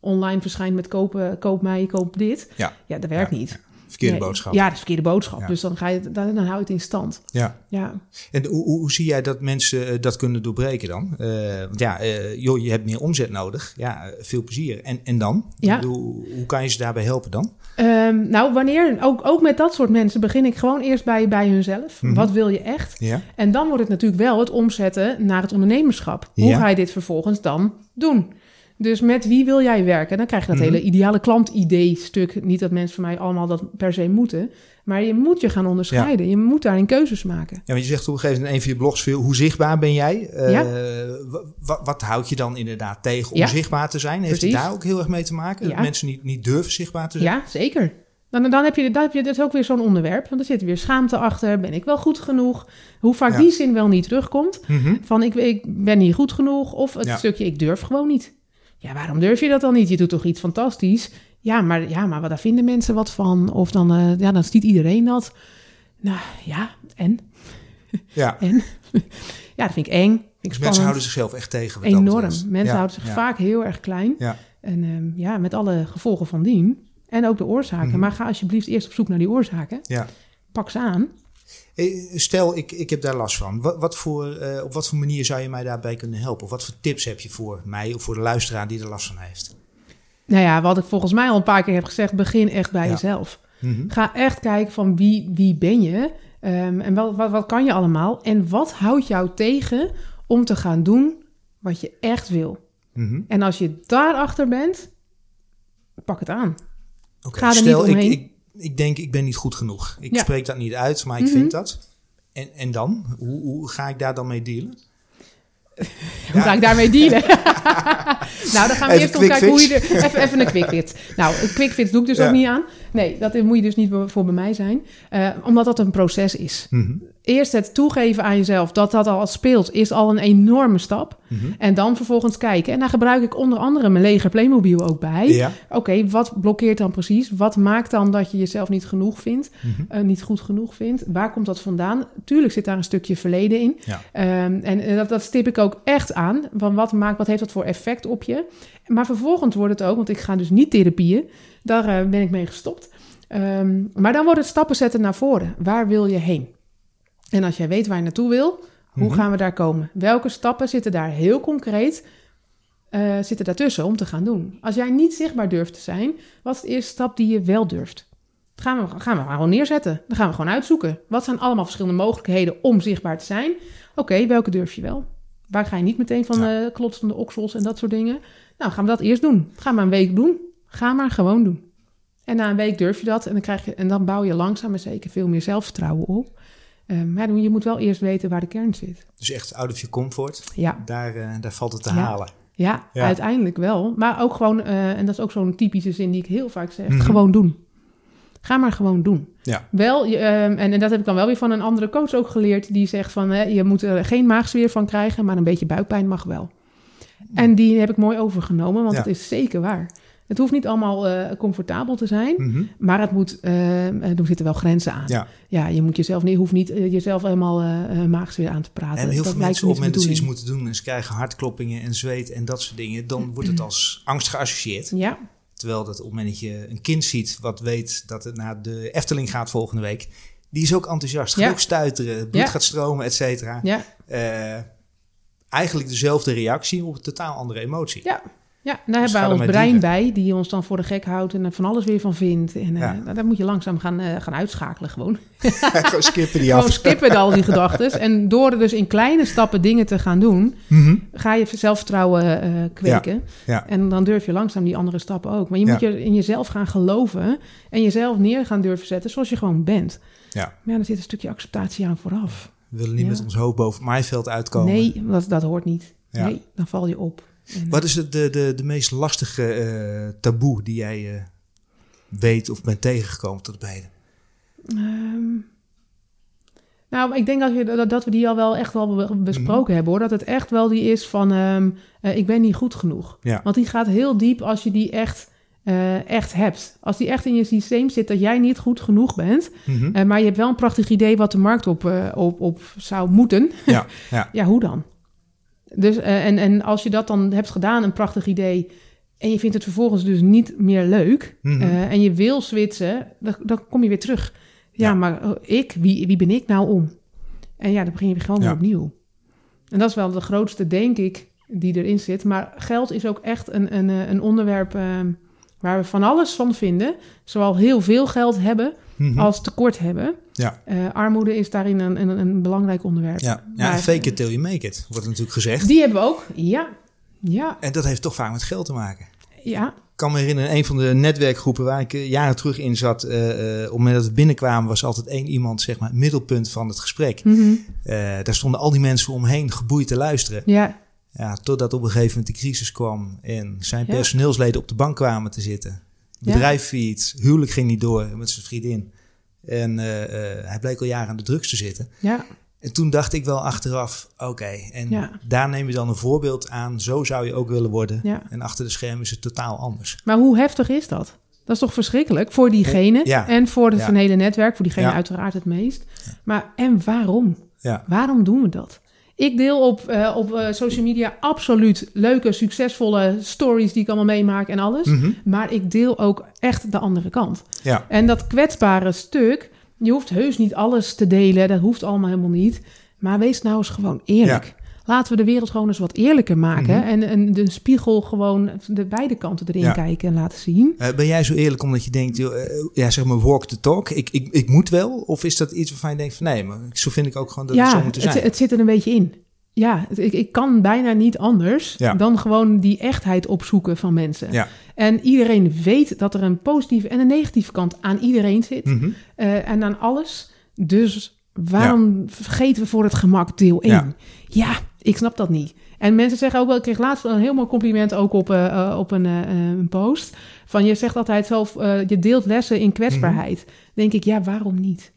online verschijnt met kopen, koop mij, koop dit. Ja. Ja, dat werkt Ja, niet. Verkeerde Nee, boodschap. Ja, is verkeerde boodschap. Ja. Dus dan, ga je, dan, dan hou je het in stand. Ja. Ja. En hoe, hoe, zie jij dat mensen eh, dat kunnen doorbreken dan? Eh, want ja, eh, joh, je hebt meer omzet nodig. Ja, veel plezier. En, en dan? Ja. Bedoel, hoe kan je ze daarbij helpen dan? Ehm, nou, wanneer, ook, ook met dat soort mensen begin ik gewoon eerst bij, bij hunzelf. Mhm. Wat wil je echt? Ja, En dan wordt het natuurlijk wel het omzetten naar het ondernemerschap. Hoe Ja. ga je dit vervolgens dan doen? Dus met wie wil jij werken? Dan krijg je dat Mhm. hele ideale klant-idee-stuk. Niet dat mensen van mij allemaal dat per se moeten. Maar je moet je gaan onderscheiden. Je moet daarin keuzes maken. Ja, want je zegt op een gegeven moment in een van je blogs veel, hoe zichtbaar ben jij? Eh, Ja. wat houd je dan inderdaad tegen om Ja. zichtbaar te zijn? Heeft het daar ook heel erg mee te maken? Dat mensen niet, niet durven zichtbaar te zijn? Ja, zeker. Dan, dan heb je, dan heb je, dat is ook weer zo'n onderwerp. Want er zit weer schaamte achter. Ben ik wel goed genoeg? Hoe vaak die zin wel niet terugkomt. Mhm. Van ik, ik ben niet goed genoeg. Of het stukje ik durf gewoon niet. Ja, waarom durf je dat dan niet? Je doet toch iets fantastisch? Ja, maar, ja, maar daar vinden mensen wat van. Of dan, eh, ja, dan ziet iedereen dat. Nou ja, en? Ja. <laughs> En? ja, dat vind ik eng. Vind ik spannend. mensen houden zichzelf echt tegen. Enorm. Mensen Ja, houden zich ja. vaak heel erg klein. Ja. En ehm, ja, met alle gevolgen van dien. En ook de oorzaken. Mhm. Maar ga alsjeblieft eerst op zoek naar die oorzaken. Ja. Pak ze aan. Eh, Stel, ik, ik heb daar last van. Wat, wat voor, eh, op wat voor manier zou je mij daarbij kunnen helpen? Of wat voor tips heb je voor mij of voor de luisteraar die er last van heeft? Nou ja, wat ik volgens mij al een paar keer heb gezegd, begin echt bij Ja. jezelf. Mhm. Ga echt kijken van wie, wie ben je Ehm, en wat, wat, wat kan je allemaal en wat houdt jou tegen om te gaan doen wat je echt wil. Mhm. En als je daarachter bent, pak het aan. Oké, Ga er Stel, niet omheen. ik, ik denk ik ben niet goed genoeg. Ik Ja. spreek dat niet uit, maar ik Mhm. vind dat. En, en dan? Hoe, hoe ga ik daar dan mee dealen? <laughs> Hoe ga ik daarmee dealen? <laughs> nou, dan gaan we Even kijken hoe je er... Even, even een quick fix. Nou, een quick fix doe ik dus Ja. ook niet aan. Nee, dat moet je dus niet voor bij mij zijn. Eh, omdat dat een proces is. Mhm. Eerst het toegeven aan jezelf dat dat al speelt, is al een enorme stap. Mhm. En dan vervolgens kijken. En daar gebruik ik onder andere mijn leger Playmobil ook bij. Ja. Oké, wat blokkeert dan precies? Wat maakt dan dat je jezelf niet genoeg vindt? Mhm. eh, niet goed genoeg vindt? Waar komt dat vandaan? Tuurlijk zit daar een stukje verleden in. Ja. Ehm, en eh, dat, dat stip ik ook echt aan. Van wat, maakt, wat heeft dat voor effect op je? Maar vervolgens wordt het ook, want ik ga dus niet therapieën. Daar eh, ben ik mee gestopt. Ehm, maar dan wordt het stappen zetten naar voren. Waar wil je heen? En als jij weet waar je naartoe wil, hoe Mhm. gaan we daar komen? Welke stappen zitten daar heel concreet eh, zitten daartussen om te gaan doen? Als jij niet zichtbaar durft te zijn, wat is de eerste stap die je wel durft? Dat gaan we, gaan we gewoon neerzetten. Dan gaan we gewoon uitzoeken. Wat zijn allemaal verschillende mogelijkheden om zichtbaar te zijn? Oké, welke durf je wel? Waar ga je niet meteen van Ja. eh, klotsende oksels en dat soort dingen? Nou, gaan we dat eerst doen. Ga maar een week doen. Ga maar gewoon doen. En na een week durf je dat en dan, krijg je, en dan bouw je langzaam maar zeker veel meer zelfvertrouwen op. Ehm, maar je moet wel eerst weten waar de kern zit. Dus echt out of je comfort. Ja, Daar, eh, daar valt het te Ja. halen. ja, Ja. uiteindelijk wel. Maar ook gewoon, eh, en dat is ook zo'n typische zin die ik heel vaak zeg, Mhm. gewoon doen. Ga maar gewoon doen. Ja. Wel, je, ehm, en, en dat heb ik dan wel weer van een andere coach ook geleerd, die zegt van, hè, je moet er geen maagzweer van krijgen, maar een beetje buikpijn mag wel. En die heb ik mooi overgenomen, want Ja. het is zeker waar. Het hoeft niet allemaal eh, comfortabel te zijn, Mhm. maar het moet, eh, er zitten wel grenzen aan. Ja. Ja, je moet jezelf niet, hoeft niet eh, jezelf helemaal eh eh, maagzweer aan te praten. En heel dat veel mensen me op het moment de dat ze iets moeten doen en ze krijgen hartkloppingen en zweet en dat soort dingen, dan wordt het <clears throat> als angst geassocieerd. Ja, Terwijl dat op het moment dat je een kind ziet wat weet dat het naar de Efteling gaat volgende week, die is ook enthousiast. Gaat Ja. ook stuiteren, bloed Ja. gaat stromen, et cetera. ja, Eh, eigenlijk dezelfde reactie op een totaal andere emotie. ja. Ja, en daar Dus hebben er ons brein bij, die ons dan voor de gek houdt en er van alles weer van vindt. En eh, Ja. daar- daar moet je langzaam gaan, eh, gaan uitschakelen gewoon. <laughs> Gewoon skippen die Gewoon af. skippen al die <laughs> gedachten. En door er dus in kleine stappen dingen te gaan doen, Mhm. ga je zelfvertrouwen eh, kweken. Ja. En dan durf je langzaam die andere stappen ook. Maar je moet je in jezelf gaan geloven en jezelf neer gaan durven zetten zoals je gewoon bent. Ja. Maar ja, er zit een stukje acceptatie aan vooraf. We willen niet Ja. met ons hoofd boven maaiveld uitkomen. Nee, dat, dat hoort niet. Ja. Nee, dan val je op. En, Wat is het, de, de, de meest lastige eh, taboe die jij eh, weet of bent tegengekomen tot heden? Ehm, nou, ik denk dat we, dat, we die al wel echt wel be- besproken Mhm. hebben hoor. Dat het echt wel die is van ehm, eh, ik ben niet goed genoeg. Ja. Want die gaat heel diep als je die echt, echt hebt. Als die echt in je systeem zit dat jij niet goed genoeg bent. Mhm. maar je hebt wel een prachtig idee wat de markt op, op, op zou moeten. Ja, <laughs> ja. Ja, hoe dan? Dus, eh, en, en als je dat dan hebt gedaan, een prachtig idee. En je vindt het vervolgens dus niet meer leuk. Mhm. eh, en je wil switchen, dan, dan kom je weer terug. Ja, Ja. maar oh, ik, wie, wie ben ik nou om? En ja, dan begin je weer gewoon Ja. weer opnieuw. En dat is wel de grootste, denk ik, die erin zit. Maar geld is ook echt een, een, eh, een onderwerp eh, waar we van alles van vinden. Zowel heel veel geld hebben Mhm. als tekort hebben. Ja. Eh, armoede is daarin een, een, een belangrijk onderwerp. Ja, ja fake it till you make it, wordt natuurlijk gezegd. Die hebben we ook. Ja, ja, En dat heeft toch vaak met geld te maken. ja. Ik kan me herinneren, een van de netwerkgroepen waar ik eh, jaren terug in zat, eh, op het moment dat we binnenkwamen, was altijd één iemand, zeg maar, het middelpunt van het gesprek. Mhm. Daar stonden al die mensen omheen geboeid te luisteren. Ja, Ja, totdat op een gegeven moment de crisis kwam en zijn Ja. personeelsleden op de bank kwamen te zitten. Bedrijf failliet, huwelijk ging niet door met zijn vriendin. En eh, eh, hij bleek al jaren aan de drugs te zitten. ja, En toen dacht ik wel achteraf, oké, en Ja. daar neem je dan een voorbeeld aan. Zo zou je ook willen worden. ja. En achter de schermen is het totaal anders. Maar hoe heftig is dat? Dat is toch verschrikkelijk voor diegene Ja. en voor het hele netwerk, voor diegene uiteraard het meest. Maar en waarom? Ja. Waarom doen we dat? Ik deel op, eh, op eh, social media absoluut leuke, succesvolle stories die ik allemaal meemaak en alles. Mhm. Maar ik deel ook echt de andere kant. Ja. En dat kwetsbare stuk, je hoeft heus niet alles te delen. Dat hoeft allemaal helemaal niet. Maar wees nou eens gewoon eerlijk. Laten we de wereld gewoon eens wat eerlijker maken. Mhm. En, en de spiegel gewoon de beide kanten erin Ja. kijken en laten zien. Eh, ben jij zo eerlijk omdat je denkt, joh, eh, ja, zeg maar walk the talk, ik, ik, ik moet wel? Of is dat iets waarvan je denkt van nee, maar zo vind ik ook gewoon dat het zo ja, moet het, zijn? het zit er een beetje in. Ja, het- ik, ik kan bijna niet anders Ja. dan gewoon die echtheid opzoeken van mensen. Ja. En iedereen weet dat er een positieve en een negatieve kant aan iedereen zit. Mhm. eh, en aan alles. Dus waarom vergeten we voor het gemak deel 1? Ja. Ja. Ik snap dat niet. En mensen zeggen ook wel, ik kreeg laatst een heel mooi compliment ook op, eh, eh, op een, eh, een post. Van je zegt altijd zelf, je deelt lessen in kwetsbaarheid. Mhm. Denk ik, ja, waarom niet?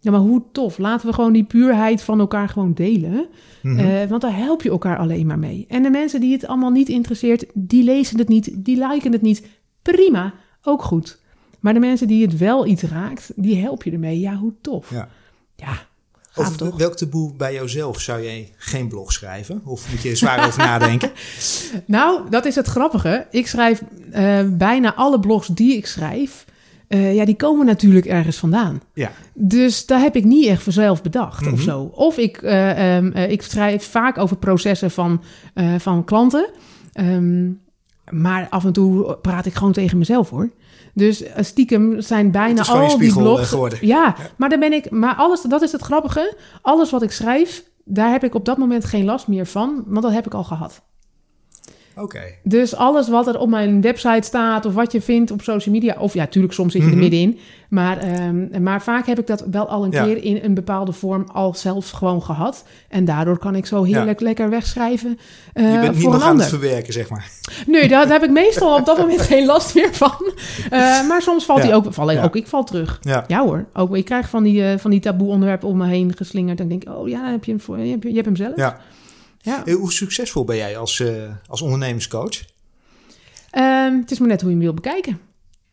Ja, maar hoe tof. Laten we gewoon die puurheid van elkaar gewoon delen. Mhm. Want daar help je elkaar alleen maar mee. En de mensen die het allemaal niet interesseert, die lezen het niet, die liken het niet. Prima, ook goed. Maar de mensen die het wel iets raakt, die help je ermee. Ja, hoe tof. Ja. Ja, welk taboe bij jouzelf zou jij geen blog schrijven? Of moet je er zwaar over nadenken? <laughs> Nou, dat is het grappige. Ik schrijf eh, bijna alle blogs die ik schrijf. eh, ja, die komen natuurlijk ergens vandaan. Ja. Dus daar heb ik niet echt vanzelf bedacht Mhm. of zo. Of ik, eh, ehm, eh, ik schrijf vaak over processen van, van klanten. Ehm, maar af en toe praat ik gewoon tegen mezelf hoor. Dus eh, stiekem zijn bijna al die spiegel, eh, blogs. geworden. Ja, maar dan ben ik. Maar alles, dat is het grappige. Alles wat ik schrijf, daar heb ik op dat moment geen last meer van, want dat heb ik al gehad. Oké. Dus alles wat er op mijn website staat of wat je vindt op social media, of ja, tuurlijk soms zit je er middenin, maar, ehm, maar vaak heb ik dat wel al een Ja. keer in een bepaalde vorm al zelf gewoon gehad. En daardoor kan ik zo heerlijk lekker wegschrijven eh, Je bent niet voor nog aan het verwerken, zeg maar. Nee, daar, daar heb ik meestal op dat moment geen last meer van. Eh, maar soms valt Ja. hij ook, val ook ik val terug. Ja. Hoor, ook ik krijg van die, eh, van die taboe onderwerpen om me heen geslingerd. En denk oh ja, heb je hem, voor, je, hebt, je hebt hem zelf. Ja. Ja. Eh, Hoe succesvol ben jij als, eh, als ondernemerscoach? Ehm, het is maar net hoe je hem wil bekijken.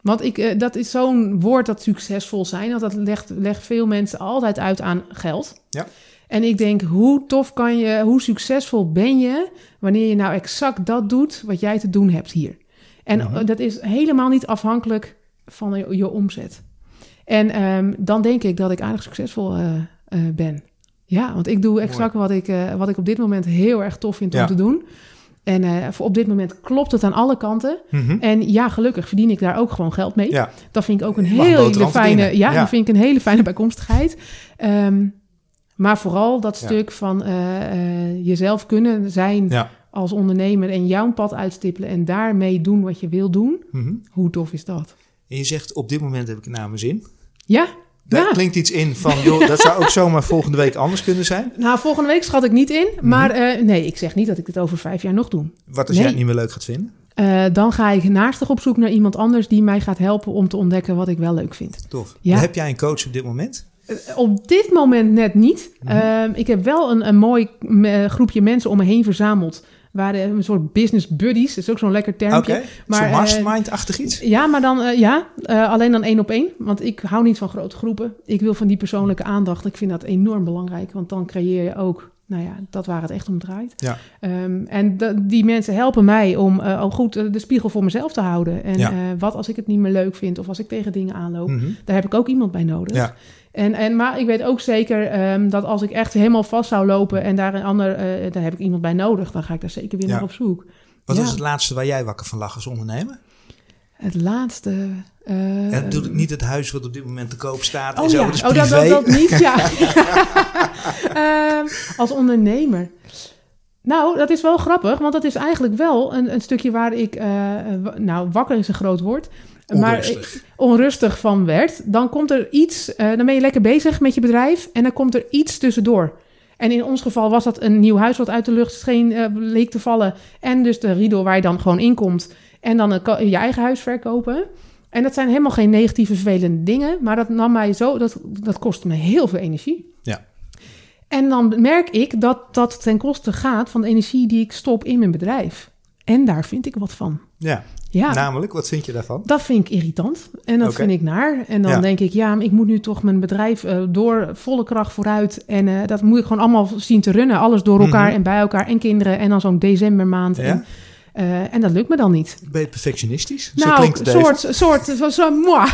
Want ik, eh, dat is zo'n woord dat succesvol zijn. Want dat legt, legt veel mensen altijd uit aan geld. Ja. En ik denk, hoe tof kan je, hoe succesvol ben je wanneer je nou exact dat doet wat jij te doen hebt hier. En Mhm. dat is helemaal niet afhankelijk van je, je omzet. En ehm, dan denk ik dat ik aardig succesvol ben. Ja, want ik doe exact wat ik, eh, wat ik op dit moment heel erg tof vind Ja. om te doen. En eh, voor op dit moment klopt het aan alle kanten. Mhm. En ja, gelukkig verdien ik daar ook gewoon geld mee. Ja. Dat vind ik ook een hele fijne, ja, Ja. dat vind ik een hele fijne bijkomstigheid. Ehm, maar vooral dat stuk van eh, jezelf kunnen zijn als ondernemer en jouw pad uitstippelen en daarmee doen wat je wil doen. Mhm. Hoe tof is dat? En je zegt, op dit moment heb ik het naar mijn zin. Ja? Daar Ja. klinkt iets in van, joh, dat zou ook zomaar volgende week anders kunnen zijn. <laughs> Nou, volgende week schat ik niet in. Mhm. Maar eh, nee, ik zeg niet dat ik dit over vijf jaar nog doe. Wat als Nee. jij het niet meer leuk gaat vinden? Eh, dan ga ik naastig op zoek naar iemand anders die mij gaat helpen om te ontdekken wat ik wel leuk vind. Tof. Ja. Heb jij een coach op dit moment? Eh, Op dit moment net niet. Mhm. Ehm, ik heb wel een, een mooi groepje mensen om me heen verzameld. Waar eh, een soort business buddies, dat is ook zo'n lekker termpje. zo'n eh, mastermind-achtig iets? Ja, maar dan eh, ja, eh, alleen dan één op één. Want ik hou niet van grote groepen. Ik wil van die persoonlijke aandacht. Ik vind dat enorm belangrijk. Want dan creëer je ook, nou ja, dat waar het echt om draait. Ja. Ehm, en die mensen helpen mij om al goed de spiegel voor mezelf te houden. En Ja. wat als ik het niet meer leuk vind of als ik tegen dingen aanloop. Mhm. Daar heb ik ook iemand bij nodig. Ja. En, en, maar ik weet ook zeker ehm, dat als ik echt helemaal vast zou lopen en daar een ander, eh daar heb ik iemand bij nodig, dan ga ik daar zeker weer Ja. naar op zoek. Wat Ja. was het laatste waar jij wakker van lag als ondernemer? Het laatste. En doe ik niet het huis wat op dit moment te koop staat en Oh zo, ja, dat is oh, dat, dat, dat niet, ja. <laughs> <laughs> Ehm, als ondernemer. Nou, dat is wel grappig, want dat is eigenlijk wel een, een stukje waar ik, eh, nou, wakker is een groot woord, Onrustig. ik- onrustig van werd. Dan komt er iets, eh, dan ben je lekker bezig met je bedrijf en dan komt er iets tussendoor. En in ons geval was dat een nieuw huis wat uit de lucht scheen, eh, leek te vallen. En dus de Riedel waar je dan gewoon in komt. En dan een je eigen huis verkopen. En dat zijn helemaal geen negatieve, vervelende dingen. Maar dat nam mij zo, dat, dat kostte me heel veel energie. Ja. En dan merk ik dat dat ten koste gaat van de energie die ik stop in mijn bedrijf. En daar vind ik wat van. Ja. Ja, Namelijk, wat vind je daarvan? dat vind ik irritant en dat vind ik naar. En dan Ja. denk ik, ja, maar ik moet nu toch mijn bedrijf eh, door volle kracht vooruit. En eh, dat moet ik gewoon allemaal zien te runnen. Alles door elkaar Mhm. en bij elkaar en kinderen. En dan zo'n decembermaand. Ja? En, eh, en dat lukt me dan niet. Ben je perfectionistisch? Zo nou, klinkt het even. soort, soort, zo, zo moi.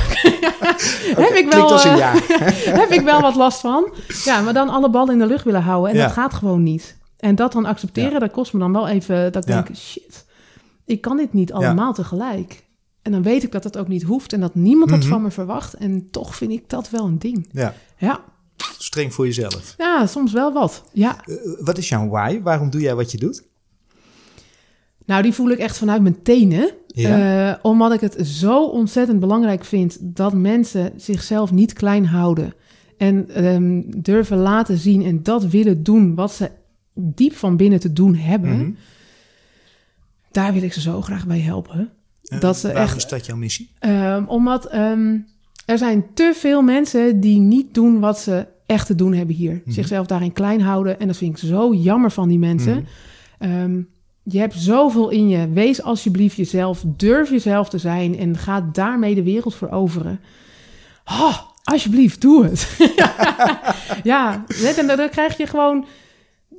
<laughs> heb ik wel, als een ja. <laughs> heb ik wel wat last van. Ja, maar dan alle ballen in de lucht willen houden. En Ja. dat gaat gewoon niet. En dat dan accepteren, dat kost me dan wel even... Dat ik denk, shit, ik kan dit niet allemaal tegelijk. En dan weet ik dat dat ook niet hoeft en dat niemand dat Mhm. van me verwacht. En toch vind ik dat wel een ding. ja. Ja, Streng voor jezelf. ja soms wel wat. Ja, Eh, wat is jouw why? Waarom doe jij wat je doet? nou die voel ik echt vanuit mijn tenen. Ja. Eh, omdat ik het zo ontzettend belangrijk vind dat mensen zichzelf niet klein houden. En ehm, durven laten zien en dat willen doen wat ze diep van binnen te doen hebben. Mhm. Daar wil ik ze zo graag bij helpen. Eh, dat ze echt- is dat jouw missie? Ehm, omdat ehm, er zijn te veel mensen die niet doen wat ze echt te doen hebben hier. Mhm. Zichzelf daarin klein houden. En dat vind ik zo jammer van die mensen. Mhm. Ehm, je hebt zoveel in je. Wees alsjeblieft jezelf. Durf jezelf te zijn. En ga daarmee de wereld veroveren. Oh, alsjeblieft, doe het. <laughs> <laughs> ja, net, en dan krijg je gewoon...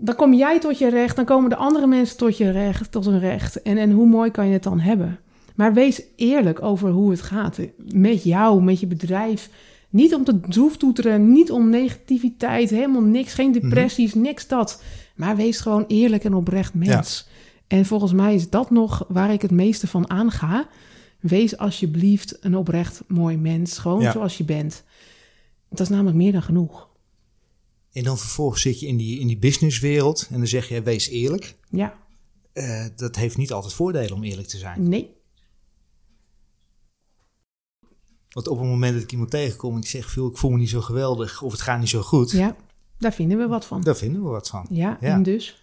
Dan kom jij tot je recht. Dan komen de andere mensen tot je recht, tot hun recht. En, en hoe mooi kan je het dan hebben? Maar wees eerlijk over hoe het gaat. Met jou, met je bedrijf. Niet om te droeftoeteren, niet om negativiteit, helemaal niks. Geen depressies, niks dat. Maar wees gewoon eerlijk en oprecht mens. En volgens mij is dat nog waar ik het meeste van aanga. Wees alsjeblieft een oprecht mooi mens. Gewoon Ja. zoals je bent. Dat is namelijk meer dan genoeg. En dan vervolgens zit je in die, in die businesswereld en dan zeg je, wees eerlijk. Ja, Eh, dat heeft niet altijd voordelen om eerlijk te zijn. nee. Want op het moment dat ik iemand tegenkom en ik zeg, "Phil, ik voel me niet zo geweldig of het gaat niet zo goed, Ja, daar vinden we wat van. daar vinden we wat van. Ja, Ja. en dus?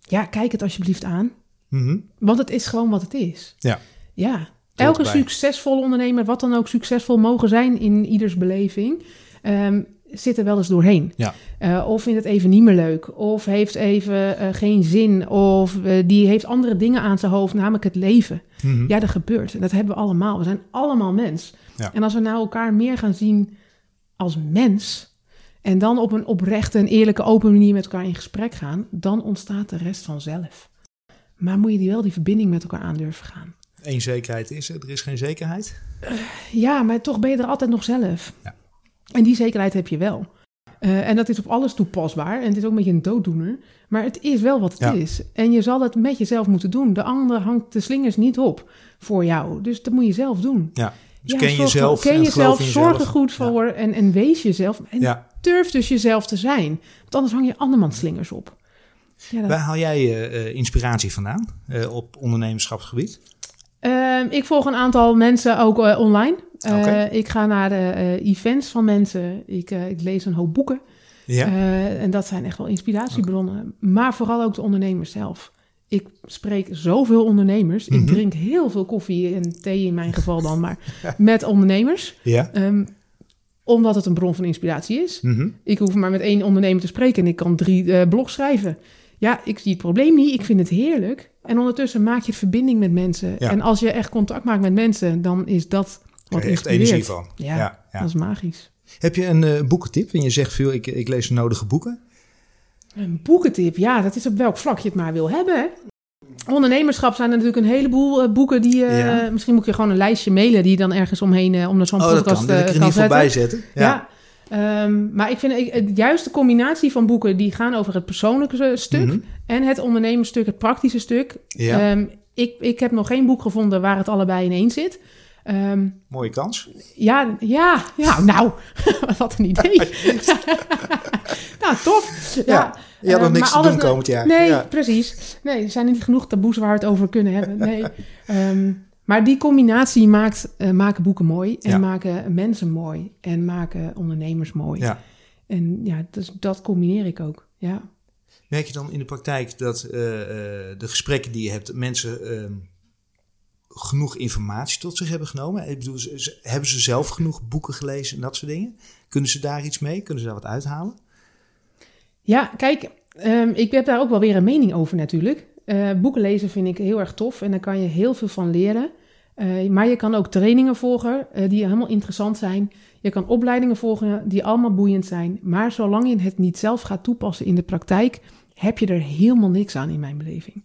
Ja, kijk het alsjeblieft aan. Mhm. Want het is gewoon wat het is. Ja. Ja. Elke succesvolle ondernemer, wat dan ook succesvol mogen zijn in ieders beleving, ehm, zit er wel eens doorheen. Ja. Eh, of vindt het even niet meer leuk, of heeft even eh, geen zin, of eh, die heeft andere dingen aan zijn hoofd, namelijk het leven. Mhm. Ja, dat gebeurt. En dat hebben we allemaal. We zijn allemaal mens. Ja. En als we nou elkaar meer gaan zien als mens. En dan op een oprechte en eerlijke, open manier met elkaar in gesprek gaan. Dan ontstaat de rest vanzelf. Maar moet je die wel die verbinding met elkaar aan durven gaan. Eén zekerheid is er, er is geen zekerheid. Ja, maar toch ben je er altijd nog zelf. Ja. En die zekerheid heb je wel. Eh, en dat is op alles toepasbaar. En het is ook een beetje een dooddoener. Maar het is wel wat het Ja. is. En je zal het met jezelf moeten doen. De ander hangt de slingers niet op voor jou. Dus dat moet je zelf doen. Ja. Dus Ja, ken jezelf ken zorg er goed voor en, en wees jezelf. En Ja. durf dus jezelf te zijn. Want anders hang je andermans slingers op. Dat- Waar haal jij eh, inspiratie vandaan eh, op ondernemerschapsgebied? Ehm, ik volg een aantal mensen ook eh, online. Eh. Ik ga naar de eh, events van mensen. Ik, ik lees een hoop boeken. Ja. En dat zijn echt wel inspiratiebronnen. Maar vooral ook de ondernemers zelf. Ik spreek zoveel ondernemers. Mhm. Ik drink heel veel koffie en thee in mijn geval dan, maar <laughs> met ondernemers. ja. Ehm, omdat het een bron van inspiratie is. Mhm. Ik hoef maar met één ondernemer te spreken en ik kan drie blogs schrijven. Ja, ik zie het probleem niet. Ik vind het heerlijk. En ondertussen maak je verbinding met mensen. Ja. En als je echt contact maakt met mensen, dan is dat wat echt energie van. Ja, Ja, ja. dat is magisch. Heb je een eh, boekentip? En je zegt veel, ik, ik lees de nodige boeken. Een boekentip, ja, dat is op welk vlak je het maar wil hebben. Hè? Ondernemerschap zijn er natuurlijk een heleboel eh, boeken die... eh, Ja. Misschien moet je gewoon een lijstje mailen die je dan ergens omheen... eh onder zo'n Oh, podcast kan. Dat er kan ieder geval zetten. bij zetten. Ja. Ehm, maar ik vind ik- het juiste combinatie van boeken die gaan over het persoonlijke stuk Mhm. en het ondernemersstuk, het praktische stuk. Ja. Ehm, ik, ik heb nog geen boek gevonden waar het allebei in één zit. Ehm, Mooie kans. ja, ja, ja, nou, <laughs> wat een idee. <laughs> nou, tof. Ja, Ja, Je had nog niks te doen komend jaar. Nee, Ja. precies. Nee, er zijn niet genoeg taboes waar we het over kunnen hebben. Nee. <laughs> maar die combinatie maakt, eh, maken boeken mooi en Ja. maken mensen mooi en maken ondernemers mooi. Ja. En ja, dus dat combineer ik ook. Ja. Merk je dan in de praktijk dat eh, eh, de gesprekken die je hebt, mensen ehm, genoeg informatie tot zich hebben genomen? Ik bedoel, hebben ze zelf genoeg boeken gelezen en dat soort dingen? Kunnen ze daar iets mee? Kunnen ze daar wat uithalen? Ja, kijk, ehm, ik heb daar ook wel weer een mening over natuurlijk. Eh, boeken lezen vind ik heel erg tof en daar kan je heel veel van leren. Eh, maar je kan ook trainingen volgen eh, die helemaal interessant zijn. Je kan opleidingen volgen die allemaal boeiend zijn. Maar zolang je het niet zelf gaat toepassen in de praktijk, heb je er helemaal niks aan in mijn beleving.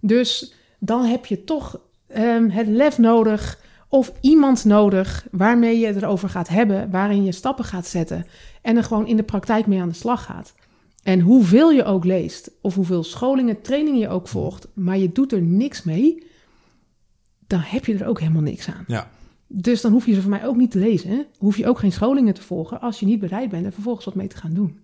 Dus dan heb je toch ehm, het lef nodig of iemand nodig waarmee je het erover gaat hebben, waarin je stappen gaat zetten en er gewoon in de praktijk mee aan de slag gaat. En hoeveel je ook leest, of hoeveel scholingen, trainingen je ook volgt, maar je doet er niks mee, dan heb je er ook helemaal niks aan. Ja. Dus dan hoef je ze voor mij ook niet te lezen. Hè? Hoef je ook geen scholingen te volgen als je niet bereid bent er vervolgens wat mee te gaan doen.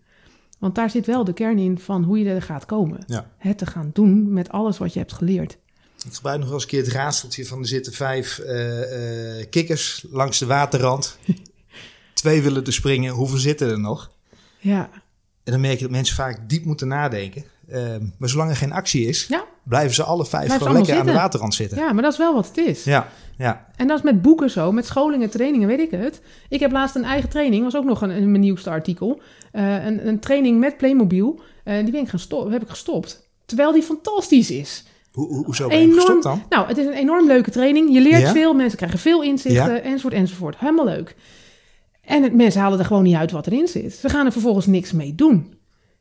Want daar zit wel de kern in van hoe je er gaat komen. Ja. Het te gaan doen met alles wat je hebt geleerd. Ik gebruik nog wel eens een keer het raadseltje van er zitten vijf eh, eh, kikkers langs de waterrand. <laughs> Twee willen er springen, hoeveel zitten er nog? Ja, En dan merk je dat mensen vaak diep moeten nadenken. Ehm, maar zolang er geen actie is, ja, blijven ze alle vijf gewoon lekker aan de waterrand zitten. ja, maar dat is wel wat het is. Ja, ja. En dat is met boeken zo, met scholingen, trainingen, weet ik het. Ik heb laatst een eigen training, was ook nog een, een mijn nieuwste artikel. Eh, een, een training met Playmobil. Eh, die ben ik gaan stop, heb ik gestopt. Terwijl die fantastisch is. Hoe, hoe, hoezo ben je gestopt dan? Nou, het is een enorm leuke training. Je leert Ja? veel, mensen krijgen veel inzichten, Ja? enzovoort, enzovoort. Helemaal leuk. En het, mensen halen er gewoon niet uit wat erin zit. Ze gaan er vervolgens niks mee doen.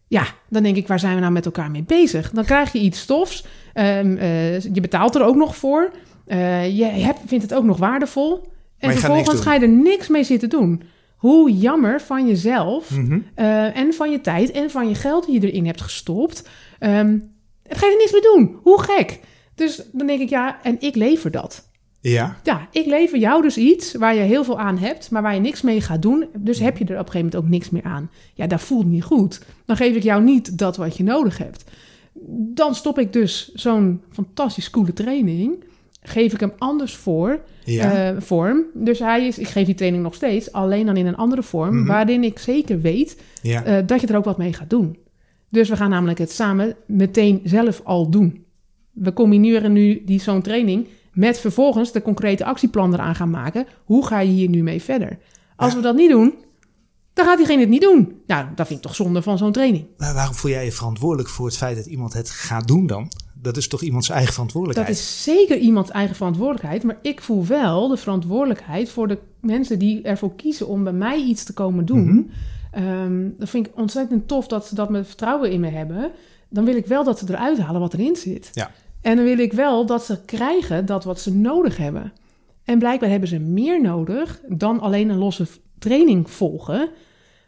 Ja, dan denk ik, waar zijn we nou met elkaar mee bezig? Dan krijg je iets stofs. Ehm, eh, je betaalt er ook nog voor. Eh, je hebt, vindt het ook nog waardevol. En vervolgens ga je er niks mee zitten doen. Hoe jammer van jezelf Mhm. eh, en van je tijd en van je geld die je erin hebt gestopt. Ehm ga je er niks mee doen. Hoe gek. Dus dan denk ik, ja, en ik lever dat. Ja, Ja, ik lever jou dus iets waar je heel veel aan hebt, maar waar je niks mee gaat doen. Dus heb je er op een gegeven moment ook niks meer aan. Ja, dat voelt niet goed. Dan geef ik jou niet dat wat je nodig hebt. Dan stop ik dus zo'n fantastisch coole training. Geef ik hem anders voor, ja. eh, vorm. Dus hij is, ik geef die training nog steeds, alleen dan in een andere vorm, Mhm. waarin ik zeker weet ja. eh, dat je er ook wat mee gaat doen. Dus we gaan namelijk het samen meteen zelf al doen. We combineren nu die zo'n training met vervolgens de concrete actieplan eraan gaan maken. Hoe ga je hier nu mee verder? Als Ja. we dat niet doen, dan gaat diegene het niet doen. Nou, dat vind ik toch zonde van zo'n training. Maar waarom voel jij je verantwoordelijk voor het feit dat iemand het gaat doen dan? Dat is toch iemands eigen Dat verantwoordelijkheid? is zeker iemands eigen verantwoordelijkheid. Maar ik voel wel de verantwoordelijkheid voor de mensen die ervoor kiezen om bij mij iets te komen doen. Mhm. Ehm, dat vind ik ontzettend tof dat ze dat met vertrouwen in me hebben. Dan wil ik wel dat ze eruit halen wat erin zit. Ja. En dan wil ik wel dat ze krijgen dat wat ze nodig hebben. En blijkbaar hebben ze meer nodig dan alleen een losse training volgen.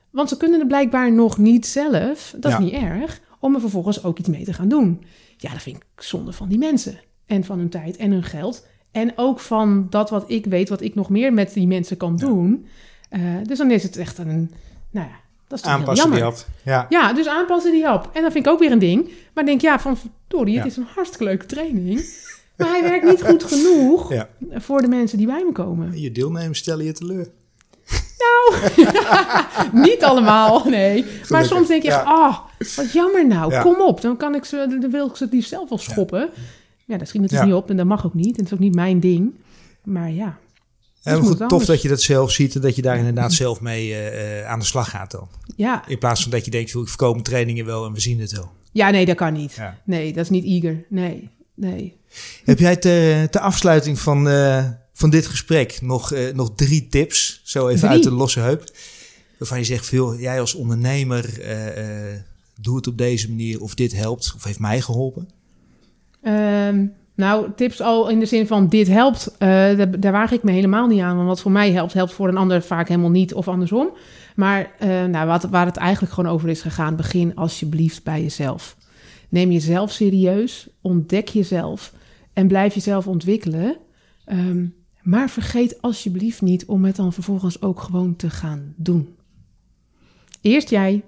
Want ze kunnen het blijkbaar nog niet zelf, dat Ja. is niet erg, om er vervolgens ook iets mee te gaan doen. Ja, dat vind ik zonde van die mensen. En van hun tijd en hun geld. En ook van dat wat ik weet, wat ik nog meer met die mensen kan doen. Eh, dus dan is het echt een, nou ja, dat is Aanpassen die had. Ja. Ja, dus aanpassen die hap. En dat vind ik ook weer een ding. Maar ik denk, ja, van verdorie, het Ja. is een hartstikke leuke training. <laughs> Maar hij werkt niet goed genoeg Ja. voor de mensen die bij me komen. Je deelnemers stellen je teleur. <laughs> niet allemaal, nee. Maar soms denk je ja. ah, wat jammer nou. Kom op, dan, kan ik ze, dan wil ik ze liefst zelf wel schoppen. Ja, dat schiet natuurlijk Ja. niet op en dat mag ook niet. En het is ook niet mijn ding. Maar ja, En goed, tof dat je dat zelf ziet en dat je daar inderdaad zelf mee eh, eh, aan de slag gaat dan. ja. In plaats van dat je denkt, ik verkoop mijn trainingen wel en we zien het wel. ja, nee, dat kan niet. Ja. Nee, dat is niet eager. Nee, nee. Heb jij ter, ter afsluiting van, eh, van dit gesprek nog, nog drie tips, zo even Drie? uit de losse heup, waarvan je zegt, veel, jij als ondernemer, doe het op deze manier of dit helpt of heeft mij geholpen? Ehm, nou, tips al in de zin van dit helpt, eh, daar, waag ik me helemaal niet aan. Want wat voor mij helpt, helpt voor een ander vaak helemaal niet of andersom. Maar eh, nou, wat, waar het eigenlijk gewoon over is gegaan, begin alsjeblieft bij jezelf. Neem jezelf serieus, ontdek jezelf en blijf jezelf ontwikkelen. Ehm, maar vergeet alsjeblieft niet om het dan vervolgens ook gewoon te gaan doen. Eerst jij,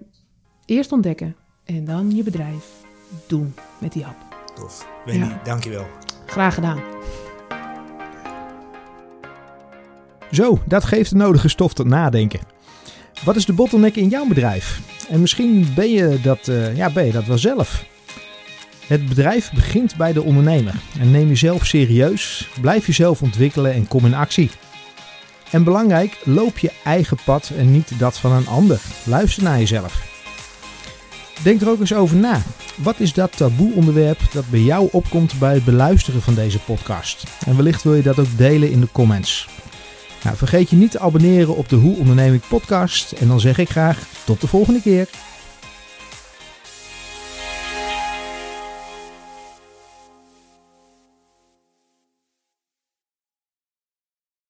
eerst ontdekken en dan je bedrijf doen met die hap. Tof. Wendy, Ja. dankjewel. Graag gedaan. Zo, dat geeft de nodige stof tot nadenken. Wat is de bottleneck in jouw bedrijf? En misschien ben je dat, eh, ja, ben je dat wel zelf. Het bedrijf begint bij de ondernemer. En neem jezelf serieus, blijf jezelf ontwikkelen en kom in actie. En belangrijk, loop je eigen pad en niet dat van een ander. Luister naar jezelf. Denk er ook eens over na. Wat is dat taboe onderwerp dat bij jou opkomt bij het beluisteren van deze podcast? En wellicht wil je dat ook delen in de comments. Nou, vergeet je niet te abonneren op de Hoe Onderneem ik podcast. En dan zeg ik graag tot de volgende keer.